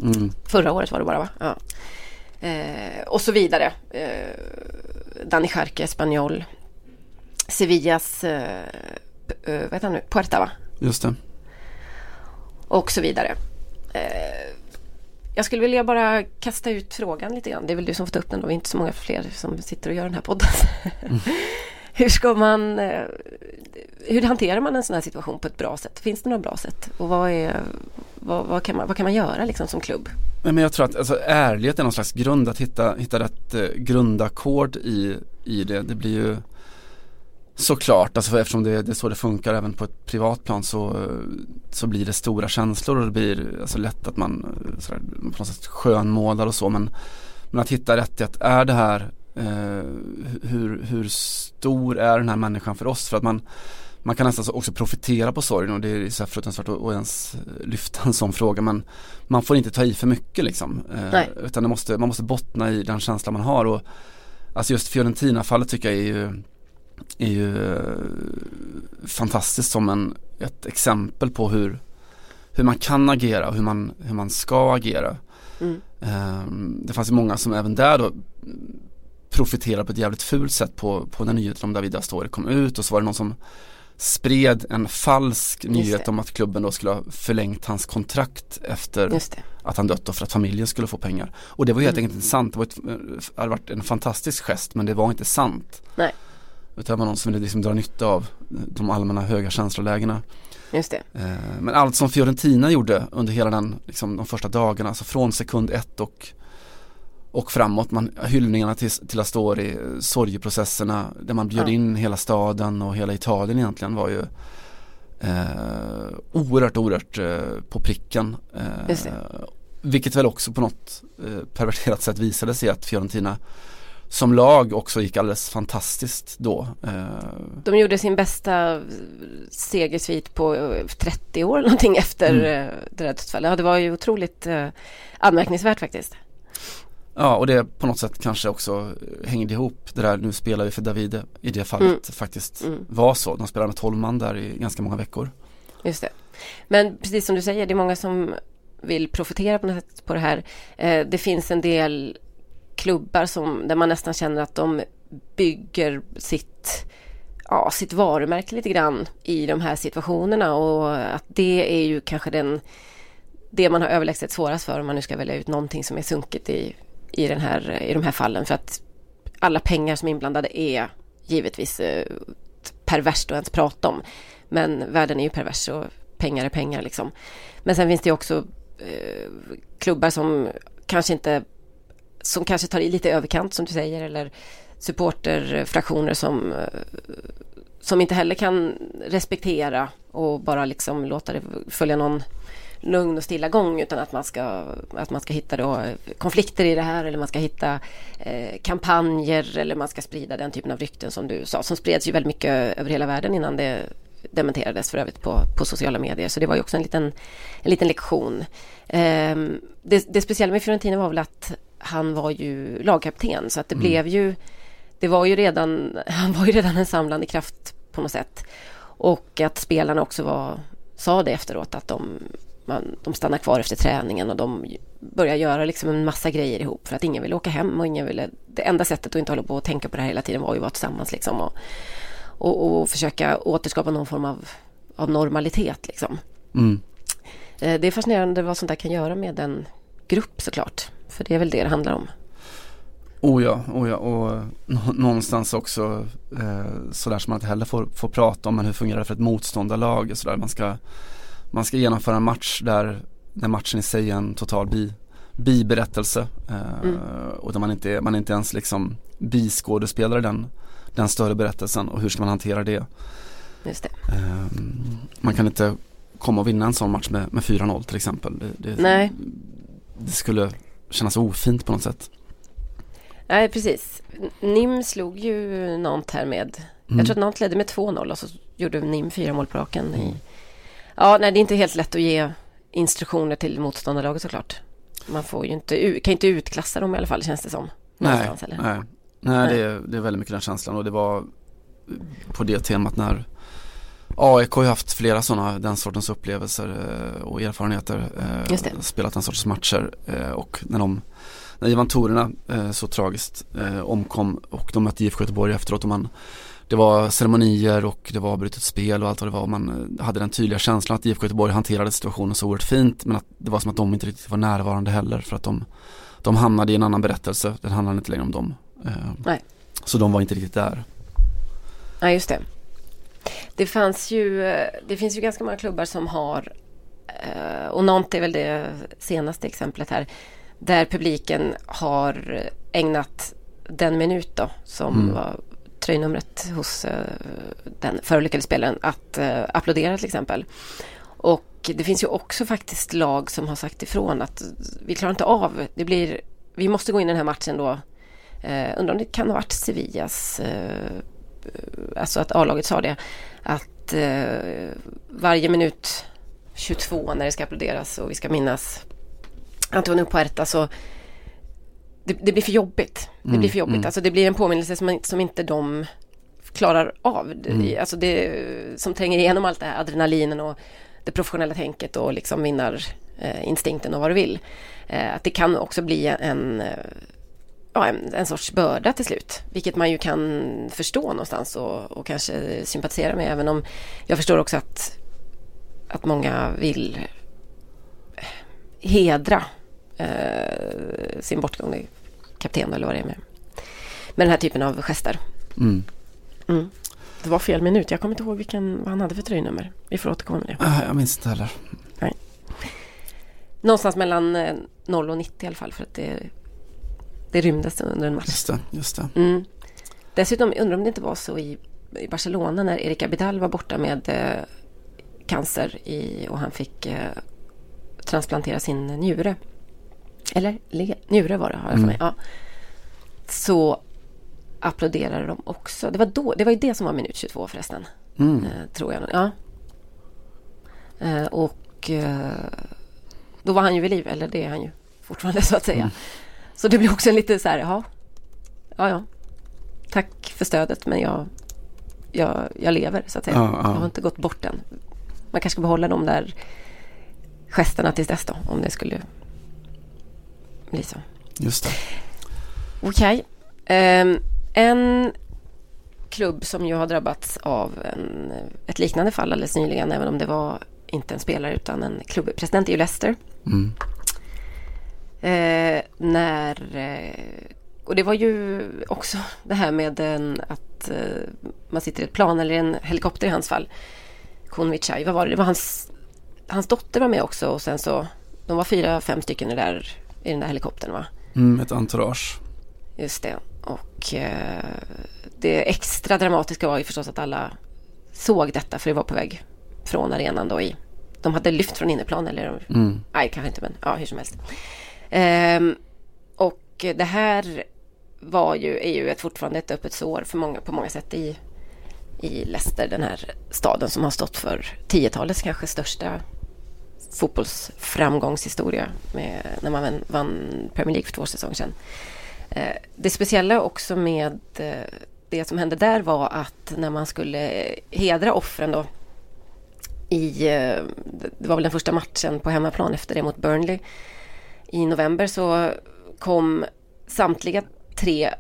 A: Mm. Förra året var det bara va? Ja. Eh, och så vidare. Eh, Dani Charke, Espanyol. Sevillas, eh, vad heter han nu? Puerta va?
B: Just det.
A: Och så vidare. Eh, jag skulle vilja bara kasta ut frågan lite grann. Det är väl du som får ta upp den då. Vi är inte så många fler som sitter och gör den här podden. Mm. [laughs] hur ska man... Eh, hur hanterar man en sån här situation på ett bra sätt? Finns det några bra sätt? Och vad, är, vad, vad, kan, man, vad kan man göra liksom som klubb?
B: Men jag tror att alltså, ärlighet är någon slags grund, att hitta, hitta rätt eh, grundackord i, i det. Det blir ju såklart, alltså eftersom det, det är så det funkar även på ett privat plan så, så blir det stora känslor och det blir alltså, lätt att man sådär, på något sätt skönmålar och så men, men att hitta rätt i att är det här eh, hur, hur stor är den här människan för oss? För att man man kan nästan också profitera på sorgen och det är så här fruktansvärt att, ens lyfta en sån fråga men man får inte ta i för mycket liksom. Eh, utan måste, man måste bottna i den känsla man har och alltså just Fiorentina-fallet tycker jag är ju, är ju eh, fantastiskt som en, ett exempel på hur, hur man kan agera och hur man, hur man ska agera. Mm. Eh, det fanns ju många som även där då profiterade på ett jävligt fult sätt på, på när nyheten om David Astori kom ut och så var det någon som spred en falsk nyhet om att klubben då skulle ha förlängt hans kontrakt efter att han dött och för att familjen skulle få pengar. Och det var helt mm. enkelt inte sant. Det, var ett, det hade varit en fantastisk gest men det var inte sant.
A: Nej.
B: Utan det var någon som ville liksom dra nytta av de allmänna höga känslolägena.
A: Just det.
B: Eh, men allt som Fiorentina gjorde under hela den, liksom, de första dagarna, alltså från sekund ett och och framåt, man, hyllningarna till, till Astori, sorgeprocesserna där man bjöd ja. in hela staden och hela Italien egentligen var ju eh, oerhört, oerhört eh, på pricken. Eh, vilket väl också på något eh, perverterat sätt visade sig att Fiorentina som lag också gick alldeles fantastiskt då. Eh.
A: De gjorde sin bästa segersvit på 30 år någonting efter mm. Eh, det där dödsfallet. Ja, det var ju otroligt eh, anmärkningsvärt faktiskt.
B: Ja och det på något sätt kanske också hängde ihop det där, nu spelar vi för Davide i det fallet mm. faktiskt mm. var så. De spelade med 12 man där i ganska många veckor.
A: Just det. Men precis som du säger, det är många som vill profitera på något sätt på det här. Eh, det finns en del klubbar som, där man nästan känner att de bygger sitt, ja, sitt varumärke lite grann i de här situationerna och att det är ju kanske den det man har överlägset svårast för om man nu ska välja ut någonting som är sunket i i, den här, i de här fallen för att alla pengar som är inblandade är givetvis eh, perverst att ens prata om. Men världen är ju pervers och pengar är pengar liksom. Men sen finns det också eh, klubbar som kanske inte som kanske tar i lite överkant som du säger eller supporterfraktioner som eh, som inte heller kan respektera och bara liksom låta det följa någon lugn och stilla gång utan att man ska, att man ska hitta då eh, konflikter i det här eller man ska hitta eh, kampanjer eller man ska sprida den typen av rykten som du sa som spreds ju väldigt mycket över hela världen innan det dementerades för övrigt på, på sociala medier. Så det var ju också en liten, en liten lektion. Eh, det, det speciella med Fiorentina var väl att han var ju lagkapten så att det mm. blev ju det var ju redan, [laughs] han var ju redan en samlande kraft på något sätt. Och att spelarna också var, sa det efteråt att de, man, de stannar kvar efter träningen och de börjar göra liksom en massa grejer ihop för att ingen vill åka hem och ingen ville... Det enda sättet att inte hålla på och tänka på det här hela tiden var ju att vara tillsammans liksom och, och, och försöka återskapa någon form av, av normalitet liksom. Mm. Eh, det är fascinerande vad sånt där kan göra med en grupp såklart. För det är väl det det handlar om.
B: Oh ja, oh ja och någonstans också eh, sådär som man inte heller får, får prata om men hur fungerar det för ett motståndarlag sådär. Man ska, man ska genomföra en match där, när matchen i sig är en total bi, biberättelse eh, mm. och där man inte, man inte ens liksom biskådespelare den, den större berättelsen och hur ska man hantera det.
A: Just det.
B: Eh, man kan inte komma och vinna en sån match med, med 4-0 till exempel. Det, det,
A: Nej.
B: Det skulle kännas ofint på något sätt.
A: Nej, precis. NIM slog ju Nant här med, mm. jag tror att Nant ledde med 2-0 och så gjorde NIM fyra mål på raken. I, ja, nej, det är inte helt lätt att ge instruktioner till motståndarlaget såklart. Man får ju inte, kan inte utklassa dem i alla fall känns det som.
B: Nej, nej. nej. nej det, är, det är väldigt mycket den känslan och det var på det temat när AIK har haft flera sådana, den sortens upplevelser eh, och erfarenheter. Eh, spelat den sortens matcher eh, och när de när Ivan Torina eh, så tragiskt omkom och de mötte IFK Göteborg efteråt och man det var ceremonier och det var brutet spel och allt vad det var. Man hade den tydliga känslan att IFK Göteborg hanterade situationen så oerhört fint men att det var som att de inte riktigt var närvarande heller för att de, de hamnade i en annan berättelse. Den handlade inte längre om dem.
A: Nej.
B: Så de var inte riktigt där.
A: Nej, just det. Det fanns ju, eh, det finns ju ganska många klubbar som har eh, och Nantes är väl det senaste exemplet här där publiken har ägnat den minut då som mm. var tröjnumret hos uh, den förolyckade spelaren att uh, applådera till exempel. Och det finns ju också faktiskt lag som har sagt ifrån att vi klarar inte av, det blir, vi måste gå in i den här matchen då. Uh, undrar om det kan ha varit Sevillas, uh, alltså att A-laget sa det, att uh, varje minut 22 när det ska applåderas och vi ska minnas Antonio Puerta så det, det, blir för jobbigt. Det mm, blir för jobbigt. Mm. Alltså det blir en påminnelse som, som inte de klarar av. Mm. Alltså det som tränger igenom allt det här adrenalinen och det professionella tänket och liksom vinnarinstinkten och vad du vill. Eh, att det kan också bli en, ja, en, en, sorts börda till slut. Vilket man ju kan förstå någonstans och, och kanske sympatisera med. Även om jag förstår också att, att många vill hedra eh, sin bortgångne kapten eller vad det är med, med den här typen av gester. Mm. Mm. Det var fel minut. Jag kommer inte ihåg vilken, vad han hade för tröjnummer. Vi får återkomma med det.
B: Ah, jag minns inte heller.
A: Nej. Någonstans mellan 0 eh, och 90 i alla fall. För att det, det rymdes under en match.
B: Just det. Just det.
A: Mm. Dessutom undrar om det inte var så i, i Barcelona när Erik Abidal var borta med eh, cancer i, och han fick eh, transplantera sin njure eller njure var det har jag för mig. Mm. Ja. Så applåderade de också. Det var, då, det var ju det som var minut 22 förresten. Mm. Eh, tror jag. Ja. Eh, och eh, då var han ju vid liv, eller det är han ju fortfarande så att säga. Mm. Så det blir också en lite så här, ja, ja, ja. Tack för stödet men jag, jag, jag lever så att säga. Ja, ja. Jag har inte gått bort än. Man kanske ska behålla de där gesterna tills dess då, om det skulle bli så.
B: Just det.
A: Okej. Okay. Um, ehm, en klubb som ju har drabbats av en, ett liknande fall alldeles nyligen, även om det var inte en spelare utan en klubbpresident är ju Leicester. Mm. Eh, när, eh, och det var ju också [laughs] det här med en, att eh, man sitter i ett plan eller en helikopter i hans fall. Konvichai, vad var det? Det var hans, hans dotter var med också och sen så, de var fyra, fem stycken i där i den där helikoptern va?
B: Mm, ett entourage.
A: Just det. Och eh, det extra dramatiska var ju förstås att alla såg detta för det var på väg från arenan då i de hade lyft från inneplan eller
B: Mm.
A: nej kanske inte men ja hur som helst. Ehm, och det här var ju, är ju ett, fortfarande ett öppet sår för många, på många sätt i, i Leicester, den här staden som har stått för 10-talets kanske största fotbollsframgångshistoria med, när man vann- Premier League för två säsonger sedan. Eh, det speciella också med eh, det som hände där var att när man skulle hedra offren då i, eh, det var väl den första matchen på hemmaplan efter det mot Burnley i november så kom samtliga tre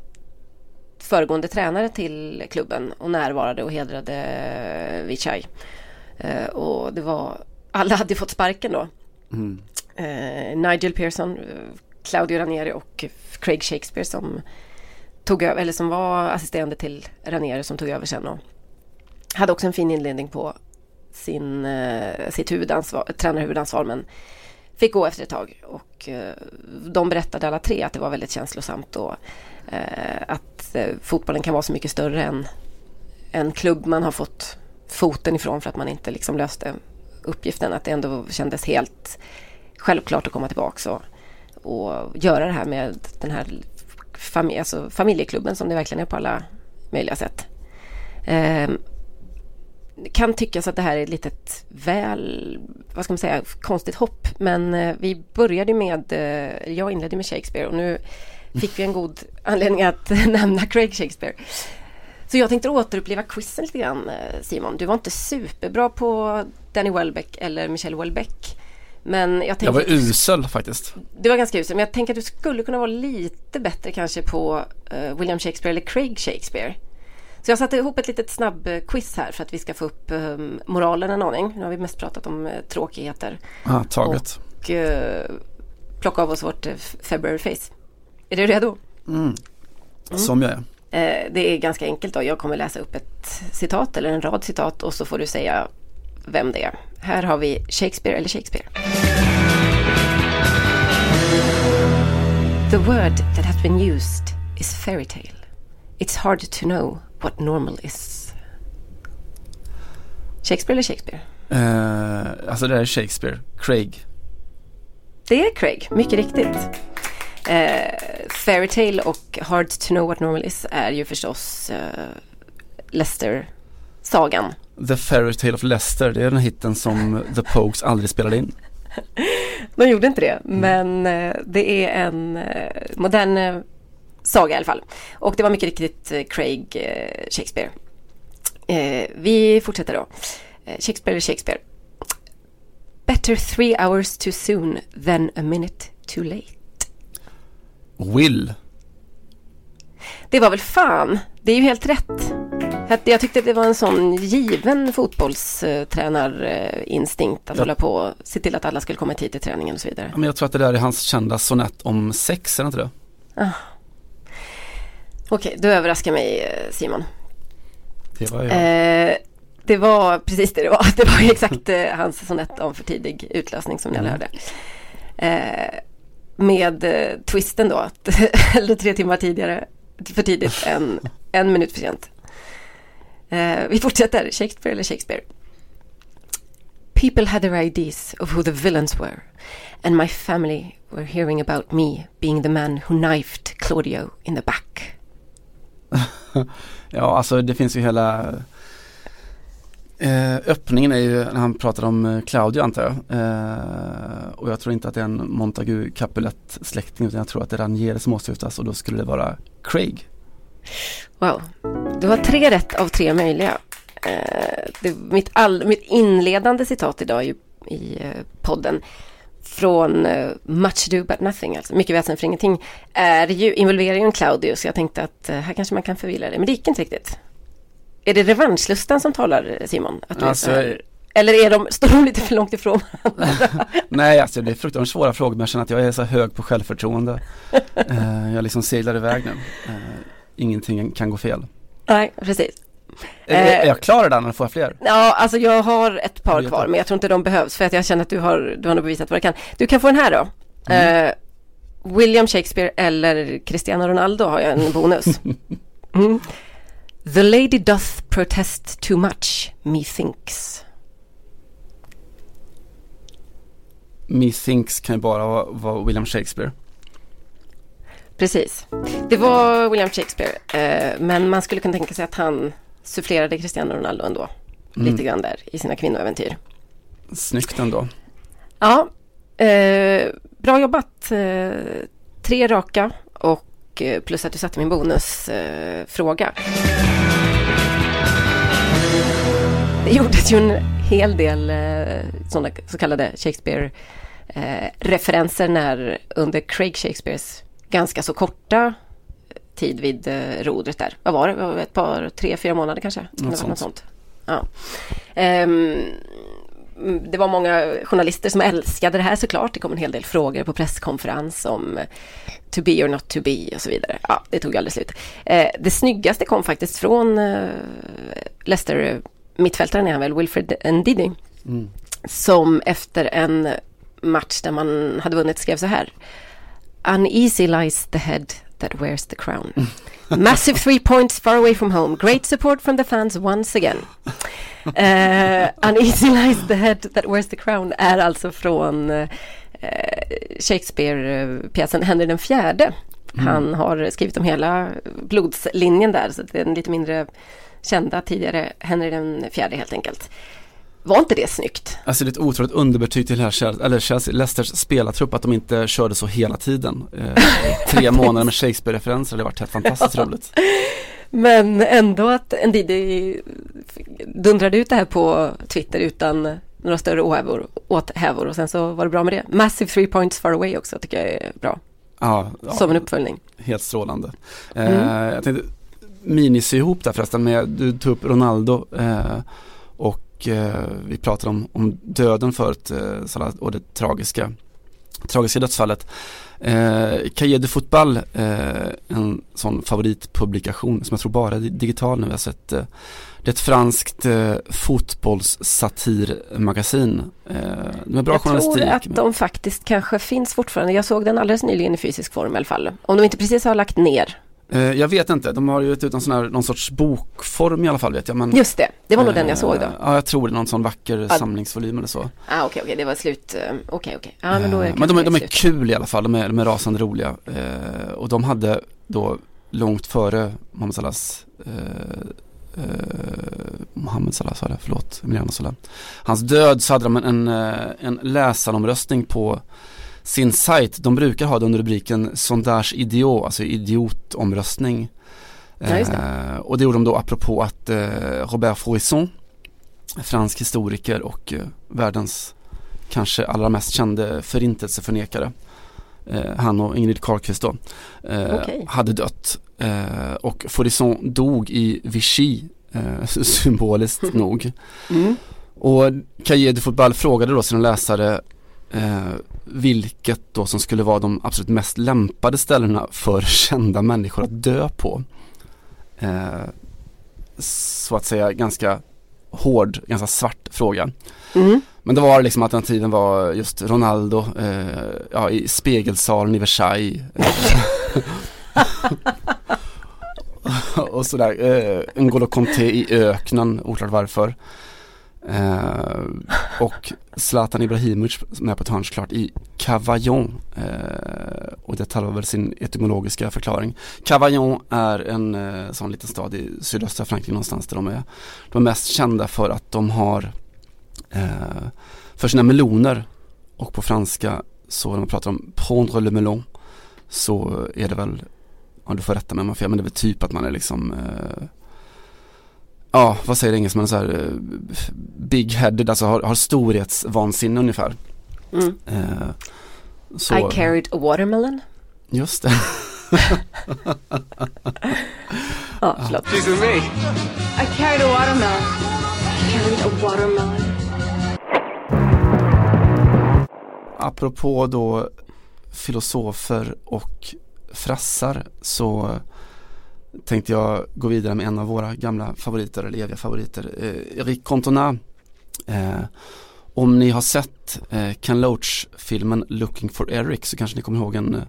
A: föregående tränare till klubben och närvarade och hedrade Vichai. Eh, och det var, alla hade fått sparken då.
B: Mm.
A: Eh, Nigel Pearson, eh, Claudio Ranieri och Craig Shakespeare som tog över, eller som var assisterande till Ranieri som tog över sen och hade också en fin inledning på sin, sitt huvudansvar, tränarhuvudansvar men fick gå efter ett tag och eh, de berättade alla tre att det var väldigt känslosamt och eh, att eh, fotbollen kan vara så mycket större än en klubb man har fått foten ifrån för att man inte liksom löste uppgiften. Att det ändå kändes helt självklart att komma tillbaka och, och göra det här med den här fami- alltså familjeklubben som det verkligen är på alla möjliga sätt. Ehm, kan tyckas att det här är ett litet väl, vad ska man säga, konstigt hopp. Men eh, vi började med, eh, jag inledde med Shakespeare och nu fick vi en god anledning att [laughs] nämna Craig Shakespeare. Så jag tänkte återuppleva quizen lite grann eh, Simon. Du var inte superbra på Danny Welbeck eller Michelle Welbeck. Men jag
B: Jag var
A: du-
B: usel faktiskt.
A: du var ganska usel, men jag tänker att du skulle kunna vara lite bättre kanske på William Shakespeare eller Craig Shakespeare. Så jag satte ihop ett litet snabbquiz här för att vi ska få upp eh, moralen en aning. Nu har vi mest pratat om eh, tråkigheter
B: Ah, taget.
A: och eh, plocka av oss vårt eh, February face. Är du redo?
B: Mm. Som jag är.
A: Det är ganska enkelt då. Jag kommer läsa upp ett citat eller en rad citat och så får du säga vem det är. Här har vi Shakespeare eller Shakespeare. The word that has been used is fairy tale. It's hard to know what normal is. Shakespeare eller Shakespeare?
B: Eh, alltså det är Shakespeare. Craig.
A: Det är Craig, mycket riktigt. Eh, Fairytale och Hard to know what normal is är ju förstås eh, Leicester-sagan.
B: The Fairy Tale of Leicester. Det är den hitten som The Pogues aldrig spelade in. [laughs]
A: De gjorde inte det, men eh, det är en modern saga i alla fall. Och det var mycket riktigt eh, Craig eh, Shakespeare. Eh, vi fortsätter då. Shakespeare eller Shakespeare. Better three hours too soon than a minute too late.
B: Will.
A: Det var väl fan, det är ju helt rätt. Jag tyckte det var en sån given fotbollstränarinstinkt att
B: Ja.
A: hålla på och se till att alla skulle komma tid till träningen och så vidare.
B: Ja, Men jag tror att det där är hans kända sonett om sex, är det inte det?
A: Okej, du överraskar mig eh, Simon.
B: Det var jag.
A: Eh, det var precis det det var. [laughs] Det var exakt eh, hans sonett om för tidig utlösning som ni alla hörde. Eh, med eh, twisten då, att [laughs] eller tre timmar tidigare, för tidigt [laughs] än en minut för sent. Vi fortsätter, Shakespeare eller Shakespeare. People had their ideas of who the villains were and my family were hearing about me being the man who knifed Claudio in the back. [laughs]
B: Ja, alltså det finns ju hela eh, Öppningen är ju när han pratar om eh, Claudio antar jag. Eh, och jag tror inte att det är en Montagu Capulet släkting utan jag tror att det är Ranieri som åsyftas och då skulle det vara Craig.
A: Wow. Du har tre rätt av tre möjliga. Eh, det, mitt, all, mitt inledande citat idag i, i eh, podden från eh, Much Do But Nothing, alltså mycket väsen för ingenting, är ju, involverar ju en Claudio så jag tänkte att eh, här kanske man kan förvilla det, men det gick inte riktigt. Är det revanschlustan som talar Simon? Att är
B: Alltså,
A: eller är de, står de lite för långt ifrån? [laughs]
B: Nej, alltså det är fruktansvärt svåra frågor men jag känner att jag är så hög på självförtroende. [laughs] Eh, jag liksom seglar iväg nu. Eh, ingenting kan gå fel.
A: Nej, precis.
B: Är,
A: Eh.
B: är jag klar redan eller får jag fler?
A: Ja, alltså jag har ett par kvar, men jag tror inte de behövs för att jag känner att du har, du har nog bevisat vad du kan. Du kan få den här då.
B: Mm.
A: Eh, William Shakespeare eller Cristiano Ronaldo har jag en bonus. [laughs] Mm. The lady doth protest too much, methinks.
B: Methinks kan ju bara vara, vara William Shakespeare.
A: Precis. Det var William Shakespeare. Eh, men man skulle kunna tänka sig att han sufflerade Cristiano Ronaldo ändå.
B: Mm.
A: Lite grann där i sina kvinnoäventyr.
B: Snyggt ändå.
A: Ja, eh, bra jobbat. Eh, tre raka och eh, plus att du satte min bonusfråga. Eh, fråga. det gjordes ju en hel del eh, sådana så kallade Shakespeare-referenser när under Craig Shakespeares ganska så korta tid vid eh, rodret där. Vad var det? Ett par, tre, fyra månader kanske? Det
B: sånt.
A: Något sånt. Ja. Mm, det var många journalister som älskade det här såklart. Det kom en hel del frågor på presskonferens om eh, to be or not to be och så vidare. Ja, det tog aldrig slut. Eh, det snyggaste kom faktiskt från Leicester mittfältaren är han väl, Wilfred Ndidi. Som efter en match där man hade vunnit skrev så här. Uneasy lies the head that wears the crown. Massive three points far away from home. Great support from the fans once again. [laughs] Uh, uneasy lies the head that wears the crown är alltså från uh, Shakespeare-pjäsen Henry den fjärde. Han har skrivit om hela blodslinjen där, så det är den lite mindre kända tidigare Henry den fjärde helt enkelt. Var inte det snyggt?
B: Alltså det är ett otroligt underbetyg till här Chelsea, eller Chelsea, Leicesters spelartrupp att de inte körde så hela tiden. Eh, tre [laughs] månader med Shakespeare-referenser, det har varit helt fantastiskt roligt.
A: Men ändå att Ndidi dundrade ut det här på Twitter utan några större åhävor, åthävor och sen så var det bra med det. Massive three points far away också tycker jag är bra.
B: Ja, ja,
A: Som en uppföljning.
B: helt strålande. Eh, Jag tänkte minisy ihop där förresten med, du tog upp Ronaldo eh, och eh, vi pratade om, om döden förut eh, och det tragiska, tragiska dödsfallet. Eh, Cahiers de Fotboll, eh, en sån favoritpublikation som jag tror bara är digital nu. Jag har sett eh, det är ett franskt eh, fotbollssatirmagasin. Eh, med bra
A: jag
B: journalistik.
A: tror att de faktiskt kanske finns fortfarande. Jag såg den alldeles nyligen i fysisk form i alla fall. Om de inte precis har lagt ner.
B: Eh, jag vet inte, de har ju gett ut en sån här, någon sorts bokform i alla fall vet jag. Men,
A: Just det, det var nog den jag såg då.
B: Eh, Ja, jag tror det, någon sån vacker samlingsvolym eller så.
A: Ah, okej, okej, det var slut. eh, Okej, okej. Ja, men då är
B: Eh, men de, är- de är kul i alla fall, de är, de är rasande roliga. Eh, och de hade då långt före Mohammed Salahs eh, eh, Mohammed Salah sa det, förlåt, Emiliano Salah. Hans död så hade de en, en, eh, en läsaromröstning på sin sajt. De brukar ha det under rubriken Sondage Idiot, alltså idiotomröstning.
A: Ja, det.
B: Eh, och det gjorde de då apropå att eh, Robert Fourisson, fransk historiker och eh, världens kanske allra mest kände förintelseförnekare. Han och Ingrid Carlqvist då.
A: Okej.
B: Hade dött. Och Fourisson dog i Vichy, [laughs] symboliskt nog.
A: Mm.
B: Och Cahiers de Fotboll frågade då sina läsare eh, vilket då som skulle vara de absolut mest lämpade ställena för [laughs] kända människor att dö på. Eh, så att säga ganska hård, ganska svart fråga.
A: Mm.
B: Men det var liksom alternativen var just Ronaldo, eh, ja i spegelsalen i Versailles. [laughs] [laughs] Och sådär, eh, N'Golo Conte i öknen, oklart varför. Eh, och Zlatan Ibrahimovic som är på ett hörn såklart i Cavaillon. Eh, och det tarvar väl sin etymologiska förklaring. Cavaillon är en eh, sån liten stad i sydöstra Frankrike någonstans där de är, de är mest kända för att de har eh, för sina meloner och på franska så när man pratar om prendre le melon så är det väl, ja du får rätta mig om jag har fel, men det är väl typ att man är liksom eh, Ja, vad säger engelsmännen så här eh, Big headed, alltså har, har storhetsvansinne ungefär
A: Mm.
B: eh, så,
A: I carried a watermelon.
B: Just det [laughs]
A: Ja, förlåt.
I: I carried a watermelon. Carried a watermelon.
B: Apropå då filosofer och frassar så tänkte jag gå vidare med en av våra gamla favoriter eller eviga favoriter, eh, Eric Cantona. Eh, om ni har sett eh, Ken Loach-filmen Looking for Eric så kanske ni kommer ihåg en, eh,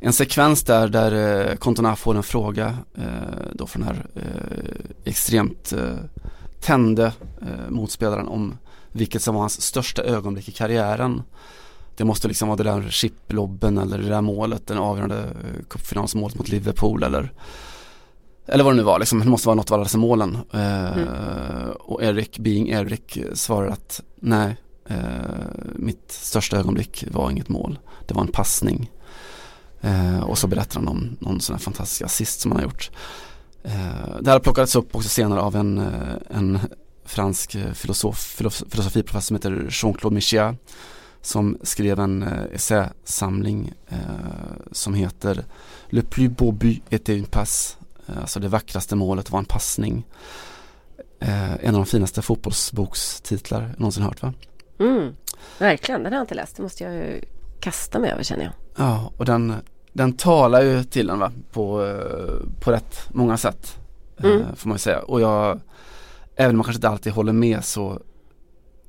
B: en sekvens där, där eh, Cantona får en fråga eh, då från den här eh, extremt eh, tände eh, motspelaren om vilket som var hans största ögonblick i karriären. Det måste liksom vara det där chiplobben eller det där målet, den avgörande eh, cupfinalsmålet mot Liverpool eller eller vad det nu var, liksom, det måste vara något av alla dessa målen. Eh, mm. Och Erik, being Erik, svarar att nej, eh, mitt största ögonblick var inget mål. Det var en passning. Eh, och så berättar han om någon sån här fantastisk assist som han har gjort. Eh, det här plockades upp också senare av en, eh, en fransk filosof, filosof, filosofiprofessor som heter Jean-Claude Michéa som skrev en eh, essäsamling eh, som heter Le plus beau but était une passe Eh, alltså det vackraste målet var en passning. En av de finaste fotbollsbokstitlar jag någonsin hört va?
A: Mm, verkligen, den har jag inte läst. Det måste jag ju kasta mig över känner jag.
B: Ja, och den, den talar ju till en va? På, på rätt många sätt. Mm. Får man ju säga. Och jag, även om man kanske inte alltid håller med så,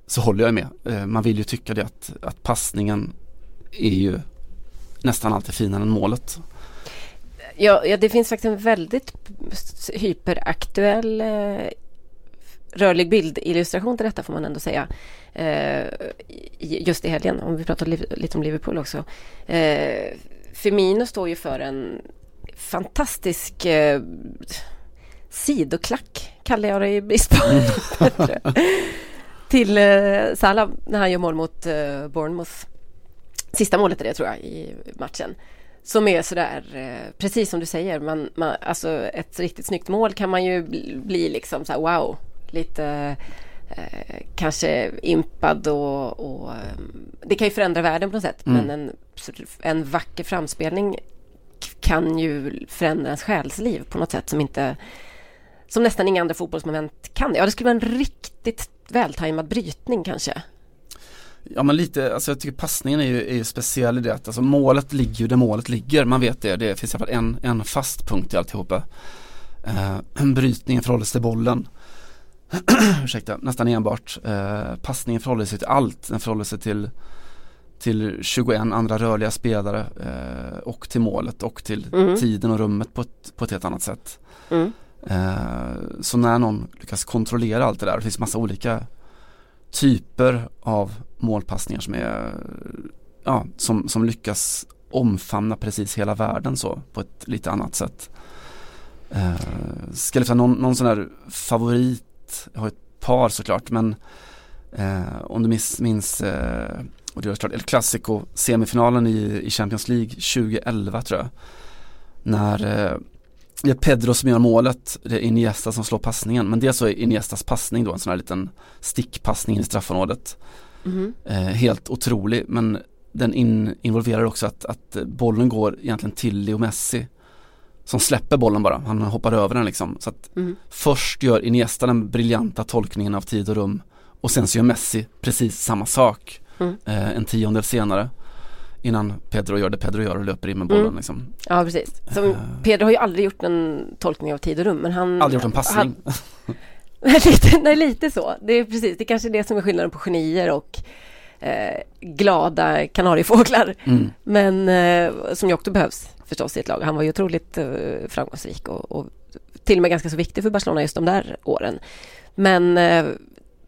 B: så håller jag med. Man vill ju tycka det att, att passningen är ju nästan alltid finare än målet.
A: Ja, ja, det finns faktiskt en väldigt hyperaktuell eh, rörlig bildillustration till detta får man ändå säga. Eh, just i helgen, om vi pratar li lite om Liverpool också. Eh, Firmino står ju för en fantastisk eh, sidoklack, kallar jag det i brist [laughs] på Till eh, Salah när han gör mål mot eh, Bournemouth. Sista målet är det tror jag i matchen. Som är sådär, eh, precis som du säger, man, man, alltså ett riktigt snyggt mål kan man ju bli liksom så här, wow, lite eh, kanske impad och, och, eh, det kan ju förändra världen på något sätt. Mm. Men en, en vacker framspelning kan ju förändra ens själsliv på något sätt som inte som nästan inga andra fotbollsmoment kan. Ja, det skulle vara en riktigt vältajmad brytning kanske.
B: Ja men lite, alltså jag tycker passningen är ju, är ju speciell i det att alltså målet ligger ju där målet ligger. Man vet det, det finns i alla fall en, en fast punkt i alltihopa. Eh, [clears throat] brytningen förhåller sig till bollen. [clears throat] Ursäkta, nästan enbart. Eh, passningen förhåller sig till allt. Den förhåller sig till till 21 andra rörliga spelare eh, och till målet och till mm. tiden och rummet på ett, på ett helt annat sätt. Mm. Eh, så när någon lyckas kontrollera allt det där, det finns massa olika typer av målpassningar som är ja, som, som lyckas omfamna precis hela världen så på ett lite annat sätt. Eh, ska lyfta någon, någon sån här favorit, jag har ett par såklart men eh, om du minns, minns eh, och det är klart El Clasico semifinalen i, i Champions League 2011 tror jag. När eh, det är Pedro som gör målet, det är Iniesta som slår passningen. Men det så är Iniestas passning då en sån här liten stickpassning i straffområdet. Mm. Eh, helt otrolig, men den in, involverar också att, att bollen går egentligen till Leo Messi. Som släpper bollen bara, han hoppar över den liksom. Så att mm. först gör Iniesta den briljanta tolkningen av tid och rum och sen så gör Messi precis samma sak mm. eh, en tiondel senare innan Pedro gör det Pedro gör och löper in med bollen. Mm. Liksom.
A: Ja, precis. Så uh, Pedro har ju aldrig gjort en tolkning av tid och rum. Men han,
B: aldrig gjort en passning.
A: Han, [laughs] lite, nej, lite så. Det är precis, det är kanske är det som är skillnaden på genier och eh, glada kanariefåglar. Mm. Men eh, som ju också behövs förstås i ett lag. Han var ju otroligt eh, framgångsrik och, och, till och med ganska så viktig för Barcelona just de där åren. Men eh,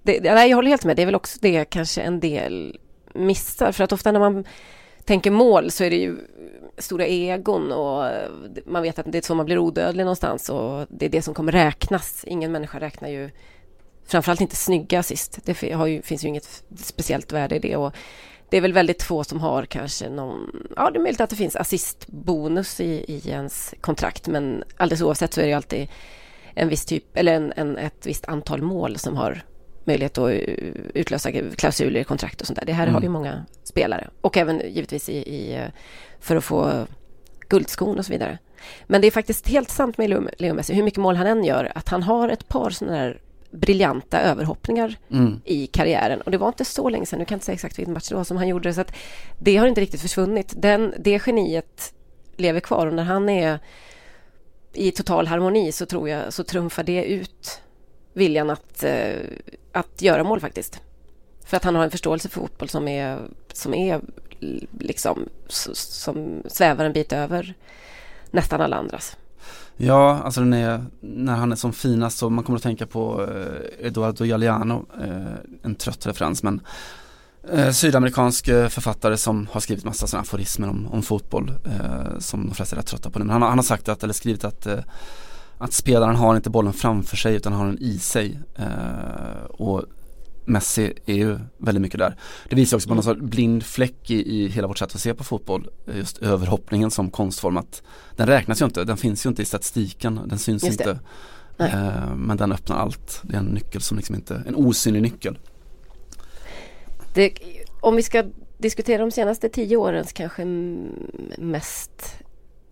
A: det, nej, jag håller helt med. Det är väl också det kanske en del missar. För att ofta när man tänker mål så är det ju stora egon och man vet att det är så man blir odödlig någonstans och det är det som kommer räknas. Ingen människa räknar ju framförallt inte snygga assist. Det ju, finns ju inget speciellt värde i det och det är väl väldigt få som har kanske någon, ja det är möjligt att det finns assistbonus i, i ens kontrakt men alldeles oavsett så är det ju alltid en viss typ, eller en, en, ett visst antal mål som har möjlighet att utlösa klausuler i kontrakt och sånt där. Det här mm. har ju många spelare och även givetvis i, i, för att få guldskon och så vidare. Men det är faktiskt helt sant med Leo Messi, hur mycket mål han än gör, att han har ett par sådana där briljanta överhoppningar mm. i karriären. Och det var inte så länge sedan, nu kan jag inte säga exakt vilken match det var som han gjorde det, så att det har inte riktigt försvunnit. Den, det geniet lever kvar och när han är i total harmoni så tror jag så trumfar det ut viljan att, eh, att göra mål faktiskt. För att han har en förståelse för fotboll som är, som är liksom som svävar en bit över nästan alla andras.
B: Ja, alltså den är, när han är som finast så man kommer att tänka på eh, Eduardo Galeano, eh, en trött referens men eh, sydamerikansk eh, författare som har skrivit massa sådana aforismer om, om fotboll eh, som de flesta är rätt trötta på nu. Men han, har- han har sagt att, eller skrivit att eh, att spelaren har inte bollen framför sig utan har den i sig. Eh, och Messi är ju väldigt mycket där. Det visar också på någon sorts blind fläck i, i hela vårt sätt att se på fotboll. Just överhoppningen som konstform. Att den räknas ju inte, den finns ju inte i statistiken, den syns inte. Eh, men den öppnar allt. Det är en nyckel som liksom inte, en osynlig nyckel.
A: Det, om vi ska diskutera de senaste tio årens kanske mest,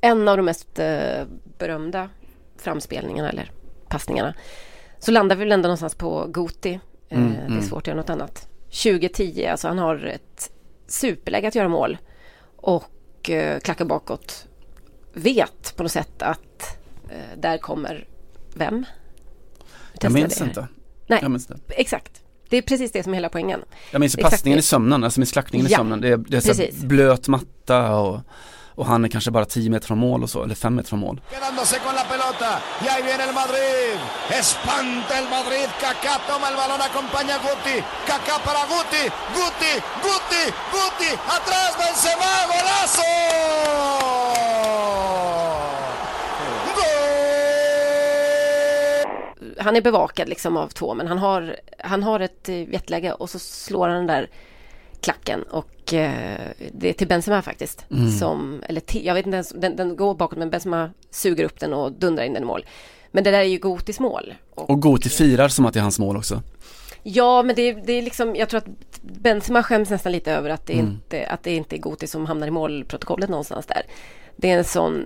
A: en av de mest eh, berömda framspelningarna eller passningarna, så landar vi väl ändå någonstans på Goti. Eh,
B: Mm,
A: Det är
B: mm.
A: svårt att göra något annat. 2010, alltså han har ett superläge att göra mål och eh, klackar bakåt. Vet på något sätt att eh, där kommer vem?
B: Jag minns
A: det
B: inte.
A: Nej,
B: minns det.
A: exakt. Det är precis det som är hela poängen.
B: Jag minns passningen i sömnen, alltså minns klackningen i
A: Ja,
B: sömnen. Det är, det är så blöt matta och, och han är kanske bara 10 meter från mål och så, eller 5 meter från mål.
A: Han är bevakad liksom av två men han har, han har ett eh, jätteläge och så slår han den där klacken och eh, det är till Benzema faktiskt.
B: Mm.
A: Som, eller till, jag vet inte ens, den, den går bakåt men Benzema suger upp den och dundrar in den i mål. Men det där är ju Gotis mål. Och,
B: Och Goti firar som att det är hans mål också.
A: ja men det, är- det är liksom, jag tror att Benzema skäms nästan lite över att det,
B: Mm.
A: inte, att det inte är Gotis som hamnar i målprotokollet någonstans där. Det är en sån,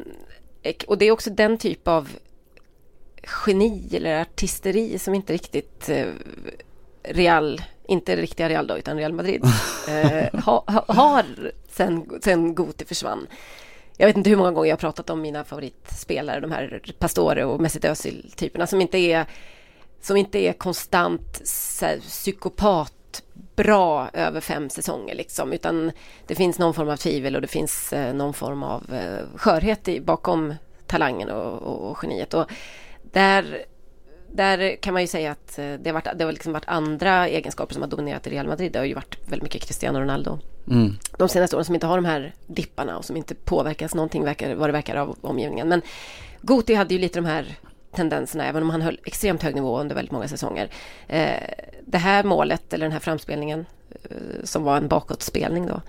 A: och det är också den typ av geni eller artisteri som inte riktigt eh, Real, inte riktiga Real då, utan Real Madrid [laughs] eh, ha, ha, har sen, sen Goti försvann. Jag vet inte hur många gånger jag har pratat om mina favoritspelare, de här Pastore och Mesut Özil-typerna som inte är som inte är konstant här, psykopat bra över fem säsonger liksom, utan det finns någon form av tvivel och det finns eh, någon form av eh, skörhet i, bakom talangen och, och, och geniet. Och där, där kan man ju säga att eh, det har, varit, det har liksom varit andra egenskaper som har dominerat i Real Madrid. Det har ju varit väldigt mycket Cristiano Ronaldo
B: Mm.
A: de senaste åren som inte har de här dipparna och som inte påverkas någonting verkar, vad det verkar av omgivningen. Men Goti hade ju lite de här tendenserna, även om han höll extremt hög nivå under väldigt många säsonger. Eh, det här målet, eller den här framspelningen, eh, som var en bakåtspelning då,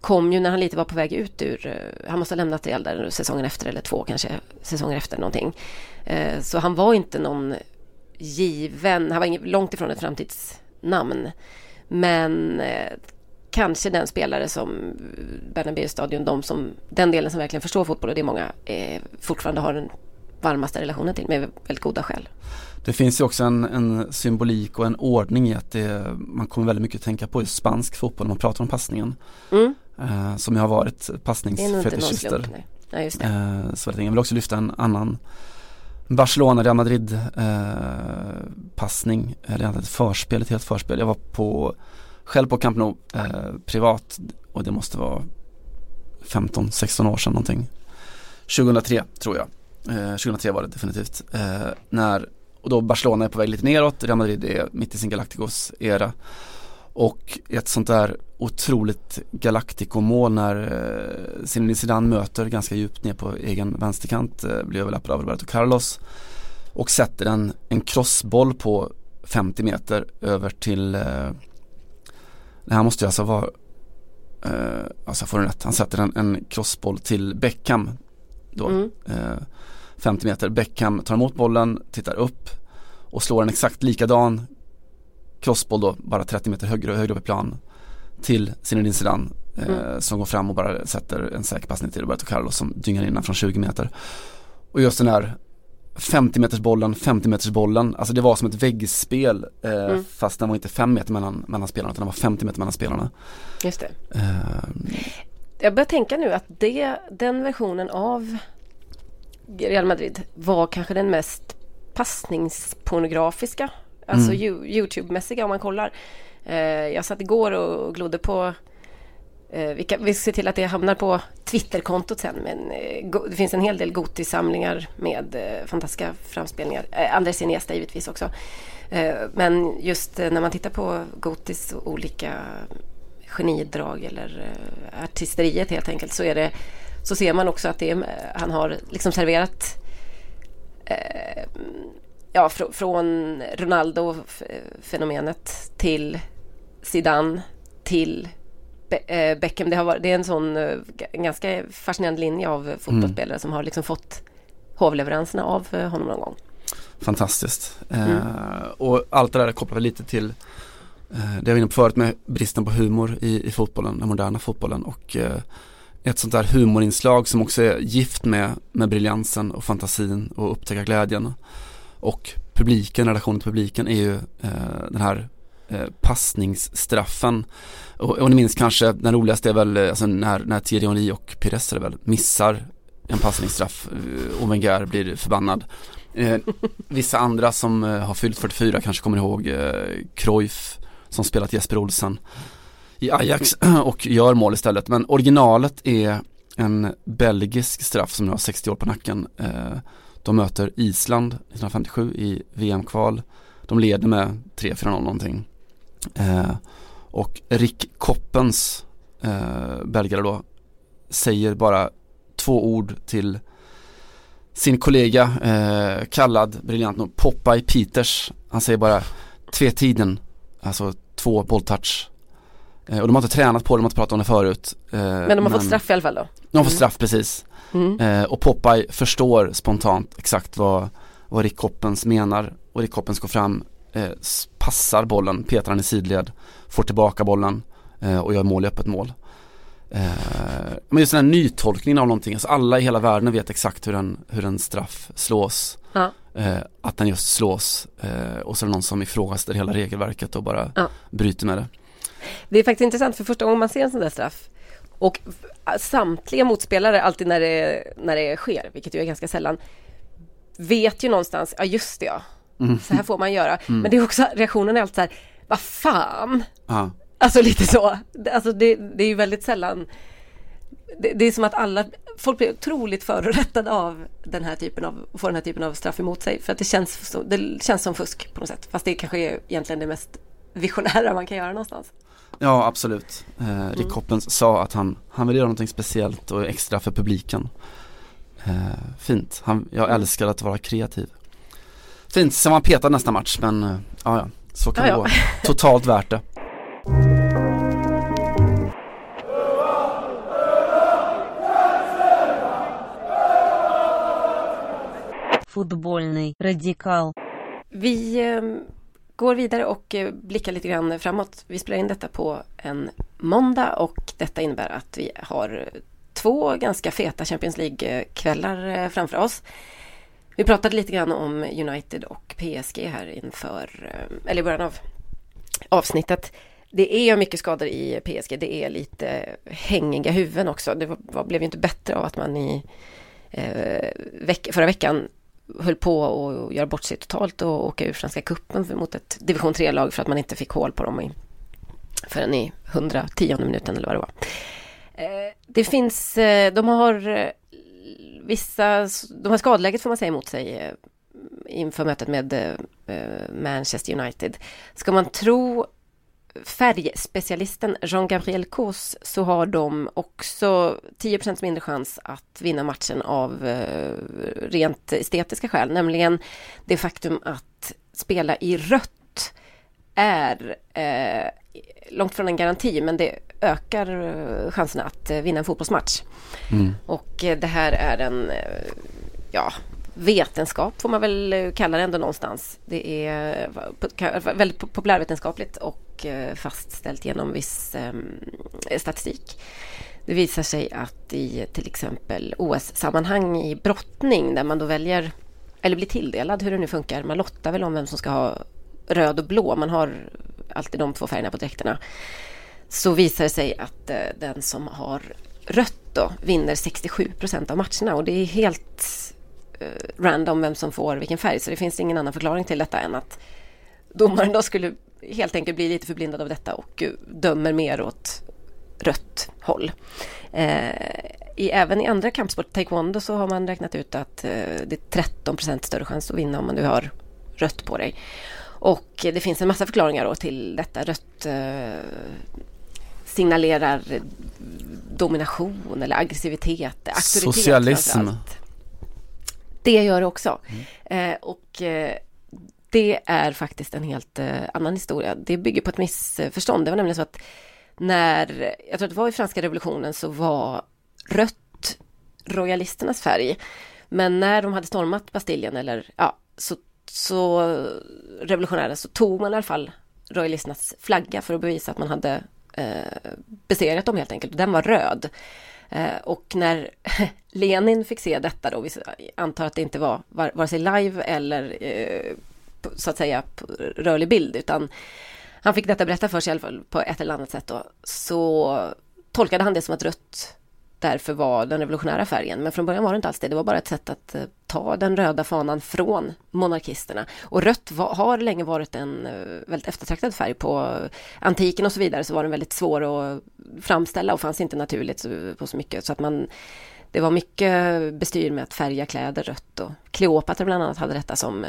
A: kom ju när han lite var på väg ut ur... eh, Han måste ha lämnat Real där säsongen efter, eller två kanske, säsonger efter någonting. Eh, så han var inte någon given, han var långt ifrån ett framtidsnamn. Men eh, kanske den spelare som Bernabéu-stadion, de som, den delen som verkligen förstår fotboll och det är många, fortfarande har den varmaste relationen till med väldigt goda skäl.
B: Det finns ju också en, en symbolik och en ordning i att det, man kommer väldigt mycket att tänka på just spansk fotboll när man pratar om passningen.
A: Mm.
B: Eh, som jag har varit passningsfetischister.
A: Ja, just det.
B: Eh, så jag vill också lyfta en annan Barcelona, Real Madrid eh, passning, eller ett förspel, ett helt förspel. Jag var på, själv på Camp Nou, eh, privat och det måste vara 15-16 år sedan någonting. 2003 tror jag. Eh, 2003 var det definitivt. Eh, när, och då Barcelona är på väg lite neråt, Real Madrid är mitt i sin Galacticos era. Och ett sånt där otroligt Galactico-mål när eh, Zinedine Zidane möter ganska djupt ner på egen vänsterkant, eh, blir överlappad av Roberto Carlos och sätter en, en crossboll på 50 meter över till eh, det här måste ju alltså vara eh, alltså får den rätt, han sätter en, en crossboll till Beckham då,
A: Mm.
B: eh, 50 meter, Beckham tar emot bollen, tittar upp och slår en exakt likadan crossboll då, bara 30 meter högre, högre upp i plan till Zinedine Zidane eh,
A: Mm.
B: som går fram och bara sätter en säker passning till Roberto Carlos som dyngar in den från 20 meter. Och just den här 50 meters bollen, 50 meters bollen, alltså det var som ett väggspel eh,
A: Mm.
B: fast den var inte 5 meter mellan, mellan spelarna utan den var 50 meter mellan spelarna.
A: Just det.
B: Eh,
A: Jag börjar tänka nu att det, den versionen av Real Madrid var kanske den mest passningspornografiska. Alltså
B: Mm.
A: you- Youtube-mässiga om man kollar. Eh, jag satt igår och glodde på Eh, vi, kan, vi ser till att det hamnar på Twitterkontot sen men eh, go, det finns en hel del Gotis-samlingar med eh, fantastiska framspelningar. Eh, Andres Iniesta givetvis också. Eh, men just eh, när man tittar på Gotis olika genidrag eller eh, artisteriet helt enkelt så är det så ser man också att det är, han har liksom serverat eh, ja, fr från Ronaldo-fenomenet till Zidane till Be eh, Beckham. Det, har varit, det är en sån eh, ganska fascinerande linje av fotbollsspelare mm. som har liksom fått hovleveranserna av eh, honom någon gång.
B: Fantastiskt. Mm. Eh, och allt det där kopplar lite till eh, det jag var inne på förut med bristen på humor i, i fotbollen, den moderna fotbollen och eh, ett sånt där humorinslag som också är gift med, med briljansen och fantasin och upptäcka glädjen. Och publiken, relationen till publiken är ju den här Eh, passningsstraffen. Och, och ni minns kanske, den roligaste är väl eh, alltså när, när Thierry Henry och Pires väl missar en passningsstraff eh, och Wenger blir förbannad. Eh, vissa andra som eh, har fyllt 44 kanske kommer ihåg eh, Cruyff som spelat Jesper Olsen i Ajax [clears throat] och gör mål istället. Men originalet är en belgisk straff som nu har 60 år på nacken. Eh, de möter Island 1957 i VM-kval. De leder med 3-4-0 någonting. Eh, och Rick Koppens, eh, belgare då, säger bara två ord till sin kollega, eh, kallad briljant nog Popeye Peters. Han säger bara tvetiden, alltså två bolltouch Eh, och de har inte tränat på det, de har inte pratat om det förut.
A: Eh, men de har men fått straff i alla fall då?
B: De har fått mm. straff precis. Mm. Eh, och Popeye förstår spontant exakt vad, vad Rick Coppens menar. Och Rick Coppens går fram, passar bollen, petar han i sidled, får tillbaka bollen och gör mål i öppet mål. men just den här nytolkningen av någonting, alltså alla i hela världen vet exakt hur en, hur en straff slås. Ja. att den just slås och så är det någon som ifrågasätter hela regelverket och bara ja. bryter med det.
A: Det är faktiskt intressant för första gången man ser en sån där straff och samtliga motspelare alltid när det, när det sker, vilket ju är ganska sällan, vet ju någonstans, ja just det ja, mm. så här får man göra. Mm. Men det är också, reaktionen är alltid så här, vad fan! Aha. Alltså lite så, alltså det, det är ju väldigt sällan det, det, är som att alla, folk blir otroligt förorättade av den här typen av, får den här typen av straff emot sig. För att det känns, det känns som fusk på något sätt. Fast det kanske är egentligen det mest visionära man kan göra någonstans.
B: Ja absolut. Eh, Rick mm. sa att han, han vill göra någonting speciellt och extra för publiken. Eh, fint, han, jag älskar att vara kreativ. Fint, sen var han petad nästa match men eh, ja, ja, så kan ja, det gå. [laughs] Totalt värt det.
A: Fotbollny radikal. Vi eh, går vidare och eh, blickar lite grann framåt. Vi spelar in detta på en måndag och detta innebär att vi har två ganska feta Champions League-kvällar eh, framför oss. Vi pratade lite grann om United och PSG här inför, eh, eller i början av avsnittet. Det är mycket skador i PSG, det är lite hängiga huvuden också. Det var, blev ju inte bättre av att man i eh, veck, förra veckan höll på att göra bort sig totalt och åka ur Franska cupen mot ett division 3-lag för att man inte fick hål på dem i, förrän i 110 minuten eller vad det var. Eh, det finns, eh, de har eh, vissa, de har skadeläget får man säga emot sig eh, inför mötet med eh, eh, Manchester United. Ska man tro färgspecialisten Jean-Gabriel Cos så har de också 10% mindre chans att vinna matchen av rent estetiska skäl, nämligen det faktum att spela i rött är eh, långt från en garanti men det ökar eh, chanserna att eh, vinna en fotbollsmatch. Mm. Och det här är en, ja, vetenskap får man väl kalla det ändå någonstans. Det är väldigt populärvetenskapligt och eh, fastställt genom viss eh, statistik. Det visar sig att i till exempel OS-sammanhang i brottning där man då väljer eller blir tilldelad hur det nu funkar. Man lottar väl om vem som ska ha röd och blå. Man har alltid de två färgerna på dräkterna. Så visar det sig att eh, den som har rött då vinner 67 procent av matcherna och det är helt Eh, random vem som får vilken färg. Så det finns ingen annan förklaring till detta än att domaren då skulle helt enkelt bli lite förblindad av detta och eh, dömer mer åt rött håll. Eh, i, även i andra kampsporter, taekwondo, så har man räknat ut att eh, det är 13 procent större chans att vinna om man nu har rött på dig. Och eh, det finns en massa förklaringar då till detta. Rött eh, signalerar domination eller aggressivitet, auktoritet.
B: Socialism.
A: Det gör det också. Eh, och eh, det är faktiskt en helt eh, annan historia. Det bygger på ett missförstånd. Det var nämligen så att när, jag tror att det var i franska revolutionen så var rött royalisternas färg. Men när de hade stormat Bastiljen eller ja, så, så revolutionära så tog man i alla fall royalisternas flagga för att bevisa att man hade eh, besegrat dem helt enkelt. Den var röd. Eh, och när [laughs] Lenin fick se detta då, vi antar att det inte var vare sig live eller eh, så att säga rörlig bild, utan han fick detta berätta för sig i alla fall på ett eller annat sätt då, så tolkade han det som att rött därför var den revolutionära färgen. Men från början var det inte alls det. Det var bara ett sätt att eh, ta den röda fanan från monarkisterna. Och rött var, har länge varit en eh, väldigt eftertraktad färg på eh, antiken och så vidare. Så var den väldigt svår att framställa och fanns inte naturligt på så mycket. Så att man, det var mycket bestyr med att färga kläder rött. Och Kleopatra bland annat hade detta som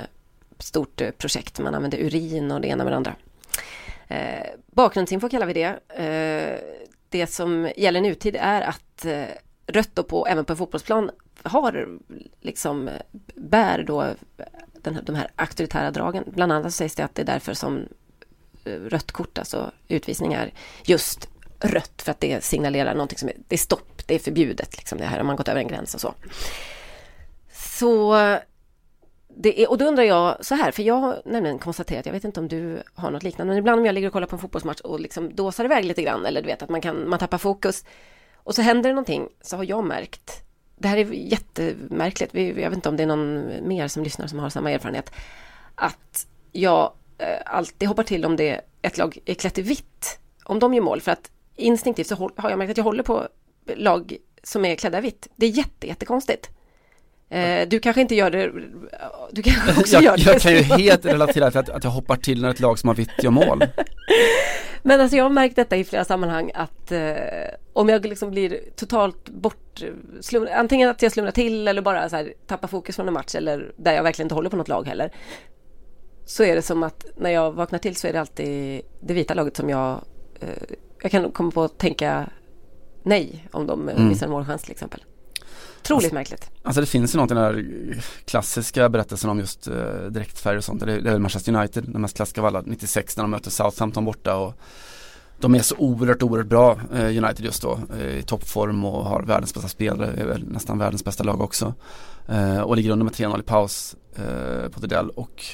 A: stort projekt. Man använde urin och det ena med det andra. Eh, bakgrundsinfo kallar vi det. Eh, det som gäller nutid är att eh, rött då på, även på en fotbollsplan har liksom bär då den, här- de här auktoritära dragen. Bland annat sägs det att det är därför som eh, rött kort, alltså utvisningar, just rött för att det signalerar någonting som är, det är stopp, det är förbjudet liksom det här har man gått över en gräns och så. Så det är, och då undrar jag så här, för jag har nämligen konstaterat, jag vet inte om du har något liknande, men ibland om jag ligger och kollar på en fotbollsmatch och liksom dåsar iväg lite grann, eller du vet att man kan, man tappar fokus och så händer det någonting, så har jag märkt, det här är jättemärkligt, jag vet inte om det är någon mer som lyssnar som har samma erfarenhet, att jag eh, alltid hoppar till om det ett lag är klätt i vitt, om de gör mål, för att instinktivt så har jag märkt att jag håller på lag som är klädda i vitt. Det är jätte, jättekonstigt. Eh, du kanske inte gör det, du kanske [laughs] också
B: jag,
A: gör det.
B: jag kan ju helt relatera till att, att jag hoppar till när ett lag som har vitt gör mål. [laughs]
A: Men alltså jag har märkt detta i flera sammanhang att eh, om jag liksom blir totalt bort, slum, antingen att jag slumrar till eller bara så här, tappar fokus från en match eller där jag verkligen inte håller på något lag heller. Så är det som att när jag vaknar till så är det alltid det vita laget som jag, eh, jag kan komma på att tänka nej om de mm. missar en målchans till exempel. Otroligt märkligt.
B: Alltså det finns ju något i den här klassiska berättelsen om just eh, direktfärg och sånt. Det är, det är Manchester United, den mest klassiska av alla, 96 när de möter Southampton borta och de är så oerhört, oerhört bra eh, United just då eh, i toppform och har världens bästa spelare, är väl nästan världens bästa lag också. Eh, och ligger under med 3-0 i paus eh, på Tidell och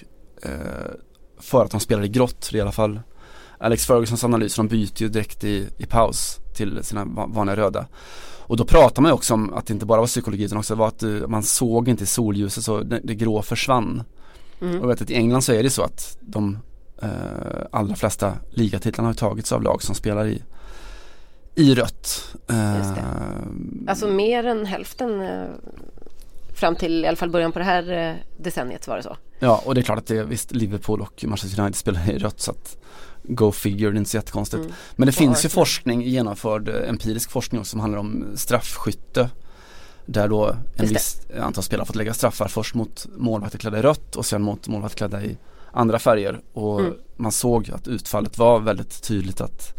B: eh, för att de spelar i grått, det är i alla fall Alex Fergusons analys, de byter ju direkt i, i paus till sina va- vanliga röda. Och då pratar man ju också om att det inte bara var psykologi utan också var att eh, man såg inte solljuset så det, det grå försvann.
A: Mm.
B: Och jag vet att i England så är det så att de eh, allra flesta ligatitlarna har tagits av lag som spelar i, i rött. Eh,
A: Alltså mer än hälften eh, fram till i alla fall början på det här eh, decenniet var det så.
B: Ja och det är klart att det visst Liverpool och Manchester United spelar i rött så att Go figure, det är inte så jättekonstigt.
A: Mm.
B: Men det
A: Och
B: finns ju forskning, genomförd eh, empirisk forskning också som handlar om straffskytte. Där då en viss antal spelare fått lägga straffar först mot målvakter klädda i rött och sen mot målvakter klädda i andra färger. Och
A: Mm.
B: man såg att utfallet var väldigt tydligt att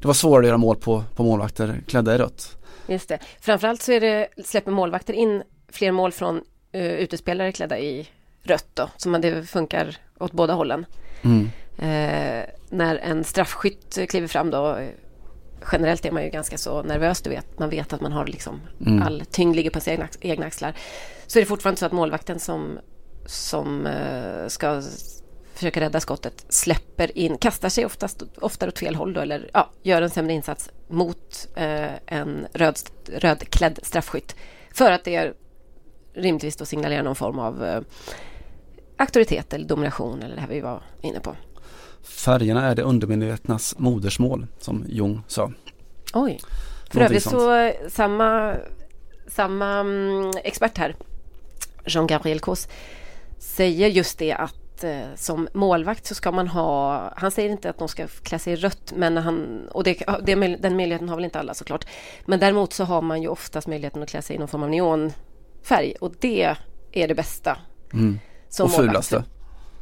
B: det var svårare att göra mål på, på målvakter klädda i rött.
A: Just det. Framförallt så är det, släpper målvakter in fler mål från uh, utespelare klädda i rött då. Så man, det funkar åt båda hållen.
B: Mm.
A: Eh, när en straffskytt kliver fram då Generellt är man ju ganska så nervös, du vet. Man vet att man har liksom
B: Mm.
A: all tyngd ligger på sina egna, axlar. Så är det fortfarande så att målvakten som, som eh, ska försöka rädda skottet släpper in, kastar sig oftast, oftare åt fel håll då, eller ja, gör en sämre insats mot eh, en röd, rödklädd straffskytt. För att det är rimligtvis då signalerar någon form av eh, auktoritet eller domination eller det här vi var inne på.
B: Färgerna är det undermedvetnas modersmål som Jung sa.
A: Oj. För övrigt så eh, samma, samma mm, expert här, Jean-Gabriel Cos, säger just det att eh, som målvakt så ska man ha, han säger inte att de ska klä sig i rött, men han, och det, det, den möjligheten har väl inte alla såklart. Men däremot så har man ju oftast möjligheten att klä sig i någon form av neonfärg och det är det bästa.
B: Mm.
A: Som
B: Och
A: målvakt.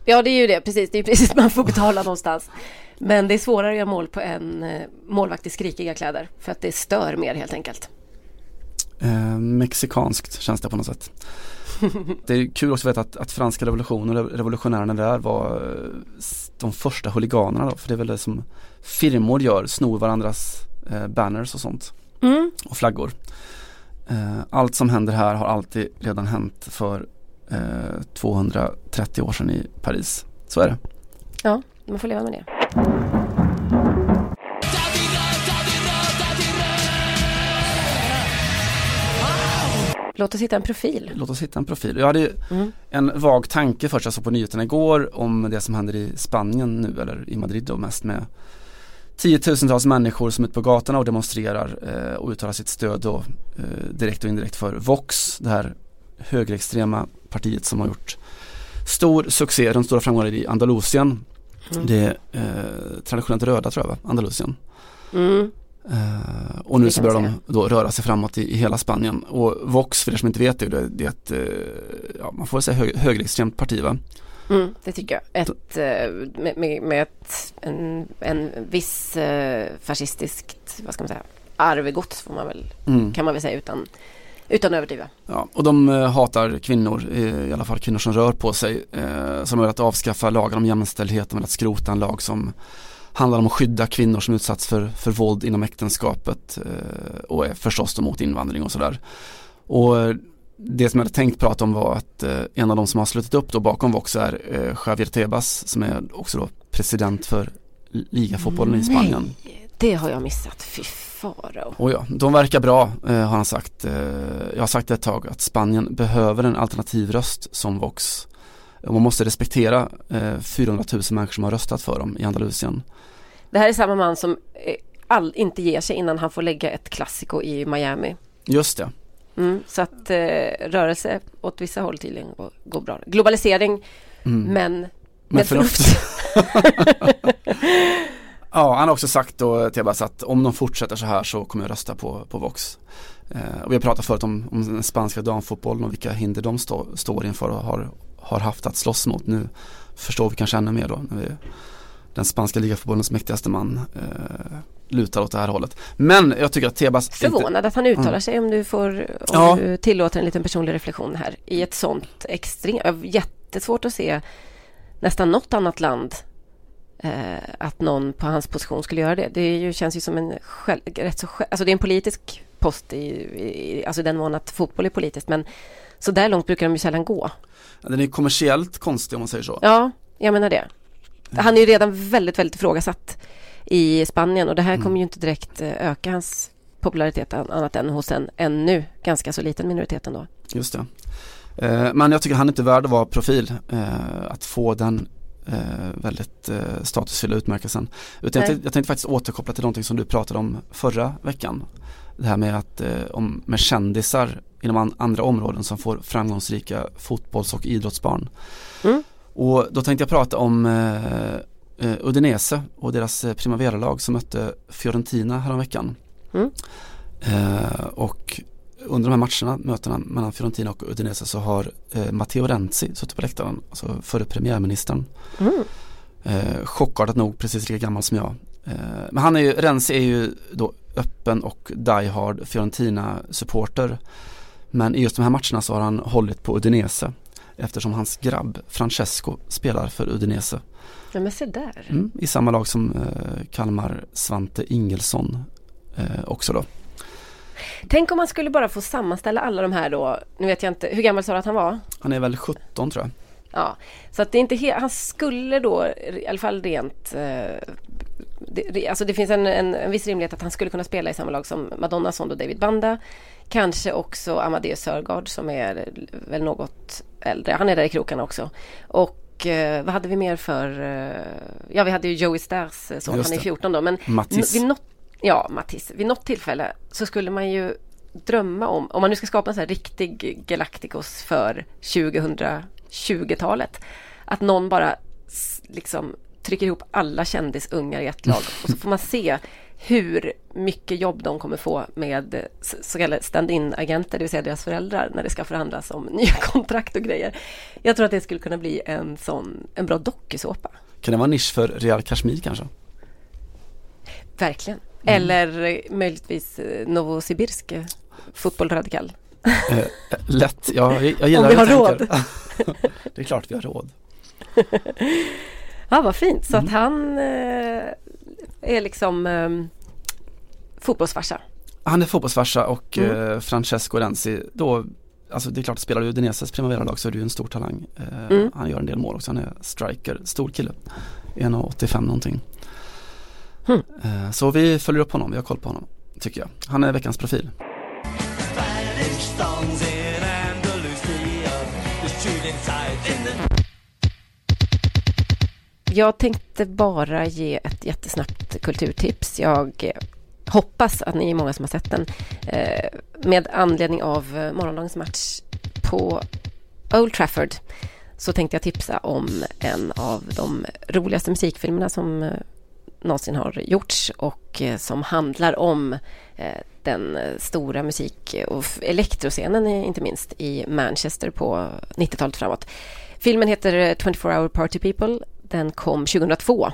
A: Ja, det är ju det, precis. Det är precis, man får betala någonstans. Men det är svårare att göra mål på en eh, målvakt i skrikiga kläder, för att det stör mer helt enkelt.
B: Eh, mexikanskt känns det på något sätt. Det är kul också att veta att, att franska revolutionen och revolutionärerna där var eh, de första huliganerna då, för det är väl det som firmor gör, snor varandras eh, banners och sånt
A: Mm.
B: och flaggor. Eh, allt som händer här har alltid redan hänt för eh, 230 år sedan i Paris. Så är det.
A: Ja, man får leva med det. Låt oss hitta en profil.
B: Låt oss hitta en profil. Jag hade
A: Mm.
B: en vag tanke först jag såg på nyheterna igår om det som händer i Spanien nu eller i Madrid då mest med tiotusentals människor som är ute på gatorna och demonstrerar eh, och uttalar sitt stöd då eh, direkt och indirekt för Vox, det här högerextrema partiet som har gjort stor succé, de stora framgångar i Andalusien.
A: Mm.
B: Det är eh, traditionellt röda tror jag va, Andalusien.
A: Mm.
B: Eh, och nu
A: Det
B: så börjar de då röra sig framåt i, i hela Spanien. Och Vox, för er som inte vet det, det är ett, eh, ja, man får säga hög, högerextremt parti va?
A: Mm, det tycker jag. Ett, eh, med, med, med ett, en, en viss eh, fascistiskt, vad ska man säga, arvegods får man väl,
B: Mm.
A: kan man väl säga utan, utan att överdriva.
B: Ja, och de eh, hatar kvinnor, i alla fall kvinnor som rör på sig. Eh, som har velat avskaffa lagen om jämställdhet, de har velat skrota en lag som handlar om att skydda kvinnor som utsatts för, för våld inom äktenskapet eh, och är förstås mot invandring och sådär. Och det som jag hade tänkt prata om var att en av de som har slutit upp då bakom Vox är Javier Tebas som är också då president för ligafotbollen i Spanien.
A: Nej, det har jag missat. Fy farao.
B: Och ja, de verkar bra eh, har han sagt. Eh, jag har sagt ett tag att Spanien behöver en alternativröst som Vox. Man måste respektera eh, 400 000 människor som har röstat för dem i Andalusien.
A: Det här är samma man som eh, all, inte ger sig innan han får lägga ett klassiko i Miami.
B: Just det.
A: Mm, så att eh, rörelse åt vissa håll tydligen går, går bra. Globalisering,
B: Mm.
A: men med,
B: Med
A: förnuft.
B: förnuft. [laughs] [laughs] Ja, han har också sagt då Tebas att om de fortsätter så här så kommer jag rösta på, på Vox. Eh, och vi har pratat förut om, om den spanska damfotbollen och vilka hinder de stå, står inför och har, har haft att slåss mot. Nu förstår vi kanske ännu mer då när vi, den spanska ligafotbollens mäktigaste man eh, lutar åt det här hållet. Men jag tycker att Tebas
A: Förvånad att han uttalar
B: Mm.
A: sig om du får om
B: Ja.
A: du tillåter en liten personlig reflektion här i ett sånt extremt, jättesvårt att se nästan något annat land att någon på hans position skulle göra det. Det ju, känns ju som en själv, rätt så själv, alltså det är en politisk post i, i alltså den mån att fotboll är politiskt men så där långt brukar de ju sällan gå.
B: Ja, Den är kommersiellt konstig om man säger så.
A: Ja, jag menar det. Han är ju redan väldigt, väldigt ifrågasatt i Spanien och det här
B: Mm.
A: kommer ju inte direkt eh, öka hans popularitet an- annat än hos en ännu ganska så liten minoritet ändå.
B: Just det. Eh, men jag tycker han är inte värd att vara profil. Eh, att få den eh, väldigt eh, statusfyllda utmärkelsen. Utan jag, jag tänkte faktiskt återkoppla till någonting som du pratade om förra veckan. Det här med att eh, om, med kändisar inom an, andra områden som får framgångsrika fotbolls och idrottsbarn.
A: Mm.
B: Och då tänkte jag prata om eh, eh, Udinese och deras eh, Primavera-lag som mötte Fiorentina häromveckan.
A: Mm.
B: Eh, och under de här matcherna, mötena mellan Fiorentina och Udinese så har eh, Matteo Renzi suttit på läktaren, alltså förre premiärministern.
A: Mm.
B: Eh, chockartat nog precis lika gammal som jag. Eh, men han är ju, Renzi är ju då öppen och diehard Fiorentina-supporter. Men i just de här matcherna så har han hållit på Udinese eftersom hans grabb Francesco spelar för Udinese.
A: Ja, men se där.
B: Mm, I samma lag som eh, Kalmar Svante Ingelsson eh, också då.
A: Tänk om man skulle bara få sammanställa alla de här då. Nu vet jag inte, hur gammal sa du att han var?
B: Han är väl 17 tror jag.
A: Ja, så att det är inte he- han skulle då, i alla fall rent, eh, det, alltså det finns en, en, en viss rimlighet att han skulle kunna spela i samma lag som Madonna, Son och David Banda. Kanske också Amadeus Sörgard som är väl något äldre. Han är där i krokarna också. Och eh, vad hade vi mer för, eh, ja vi hade ju Joey Stars eh, son, han är
B: det.
A: 14 då. Men
B: Mattis.
A: n- vid något, ja Mattis, vid något tillfälle så skulle man ju drömma om, om man nu ska skapa en sån här riktig Galacticos för 2020-talet, Att någon bara liksom trycker ihop alla kändisungar i ett lag [laughs] och så får man se hur mycket jobb de kommer få med så kallade stand-in agenter, det vill säga deras föräldrar, när det ska förhandlas om [laughs] nya kontrakt och grejer. Jag tror att det skulle kunna bli en sån, en bra dokusåpa.
B: Kan det vara en nisch för Real Kashmir kanske?
A: Verkligen.
B: Mm.
A: Eller eh, möjligtvis eh, Novosibirsk eh, fotboll radikal.
B: Lätt, ja, jag, gillar
A: Om vi har
B: tänker. [laughs] det är klart vi har råd. [laughs]
A: Ja, vad fint. Så
B: Mm.
A: att han är liksom eh, fotbollsfarsa.
B: Han är fotbollsfarsa och
A: Mm.
B: Francesco Renzi, då, alltså det är klart, spelar du Udineses Primavera-lag så är du en stor talang.
A: Mm.
B: Han gör en del mål också, han är striker, stor kille. 1,85 någonting.
A: Hmm.
B: Eh, så vi följer upp honom, vi har koll på honom, tycker jag. Han är veckans profil.
A: Jag tänkte bara ge ett jättesnabbt kulturtips. Jag hoppas att ni är många som har sett den. Eh, med anledning av eh, morgondagens match på Old Trafford så tänkte jag tipsa om en av de roligaste musikfilmerna som någonsin har gjorts och eh, som handlar om eh, den stora musik och elektroscenen inte minst i Manchester på 90-talet framåt. Filmen heter eh, 24 Hour Party People. Den kom 2002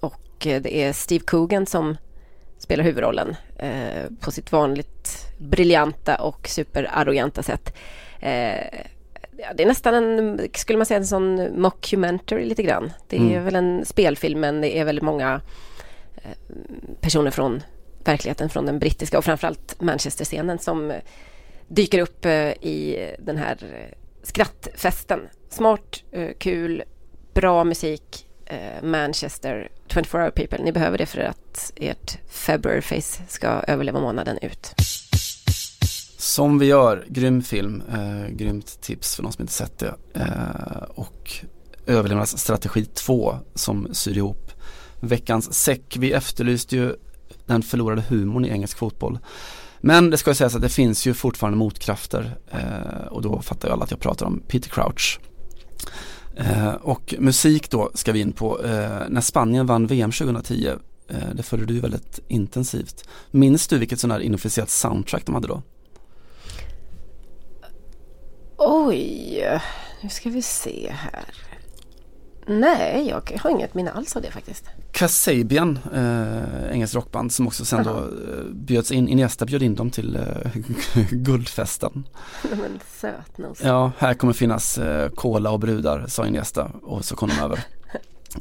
A: och det är Steve Coogan som spelar huvudrollen på sitt vanligt briljanta och superarroganta sätt. Ja, det är nästan en, skulle man säga, en sån mockumentary lite grann. Det är
B: Mm.
A: väl en spelfilm men det är väldigt många eh, personer från verkligheten, från den brittiska och framförallt Manchester-scenen som eh, dyker upp eh, i den här skrattfesten. Smart, kul, bra musik, Manchester, 24 hour people. Ni behöver det för att ert February face ska överleva månaden ut.
B: Som vi gör, grym film, eh, grymt tips för någon som inte sett det. Eh, och överlevnadsstrategi 2 som syr ihop veckans säck. Vi efterlyste ju den förlorade humorn i engelsk fotboll. Men det ska ju sägas att det finns ju fortfarande motkrafter eh, och då fattar ju alla att jag pratar om Peter Crouch. Eh, och musik då ska vi in på. Eh, när Spanien vann VM 2010, eh, det följde du ju väldigt intensivt. Minns du vilket sån här inofficiellt soundtrack de hade då?
A: Oj, nu ska vi se här. Nej, jag har inget minne alls av det faktiskt.
B: Kasabian, eh, engelskt rockband som också sen då eh, bjöds in, Iniesta bjöd in dem till eh, [laughs] guldfesten.
A: Men sötnos.
B: Ja, här kommer finnas eh, cola och brudar, sa Iniesta och så kom de över.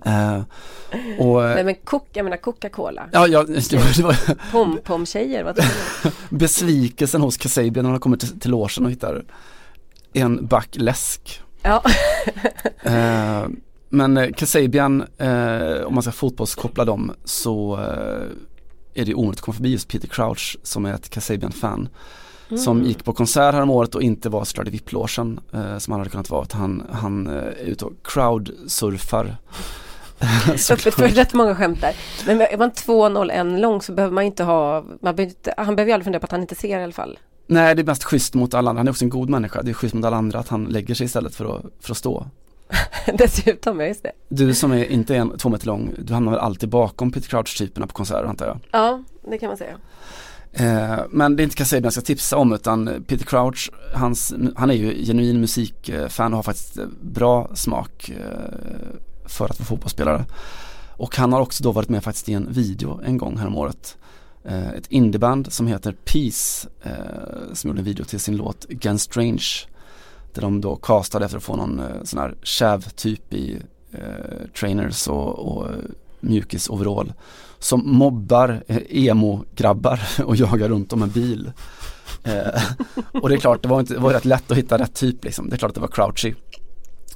B: Eh, och,
A: Nej
B: eh,
A: men kok, jag menar Coca-Cola.
B: ja, ja, det var, det var
A: Pom-pom-tjejer, vad tror du? [laughs]
B: besvikelsen hos Kasabian när de kommer till, till logen och hittar en back läsk.
A: Ja.
B: Eh, men eh, Kasabian, eh, om man ska fotbollskoppla dem så eh, är det omöjligt att komma förbi just Peter Crouch som är ett Kasabian-fan. Som
A: Mm.
B: gick på konsert här om året och inte var såklart i VIP-logen eh, som han hade kunnat vara. Han, han eh, är ute och crowdsurfar. [laughs]
A: Öppet för rätt många skämt där. Men är man 2.01 lång så behöver man inte ha, man behöver inte, han behöver ju aldrig fundera på att han inte ser i alla fall.
B: Nej det är mest schysst mot alla andra, han är också en god människa. Det är schysst mot alla andra att han lägger sig istället för att, för att stå. [laughs]
A: Dessutom, ja just det.
B: Du som är inte en två meter lång, du hamnar väl alltid bakom Peter Crouch-typerna på konserter antar jag?
A: Ja, det kan man säga.
B: Eh, men det är inte Kasabian jag ska tipsa om utan Peter Crouch, hans, han är ju genuin musikfan och har faktiskt bra smak eh, för att vara fotbollsspelare. Och han har också då varit med faktiskt i en video en gång häromåret. Eh, ett indieband som heter Peace eh, som gjorde en video till sin låt Against Strange. Där de då castade efter att få någon eh, sån här käv-typ i eh, trainers och, och eh, mjukis-overall som mobbar eh, emo-grabbar [laughs] och jagar runt om en bil. Eh, [laughs] och det är klart, det var, inte, det var rätt lätt att hitta rätt typ liksom. Det är klart att det var Crouchy.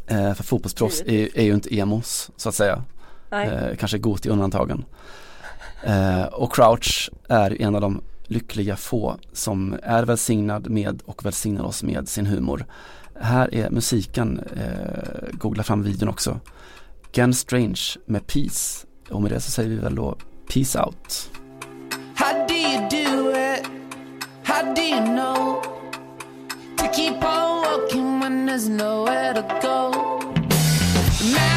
B: Eh, för fotbollsproffs är, är ju inte emos så att säga. Eh, kanske Goti undantagen. Eh, och Crouch är en av de lyckliga få som är välsignad med och välsignar oss med sin humor. Här är musiken, eh, googla fram videon också. Gen Strange med Peace. Och med det så säger vi väl då Peace out.
J: How do you do it? How do you know to keep on walking when there's nowhere to go? Man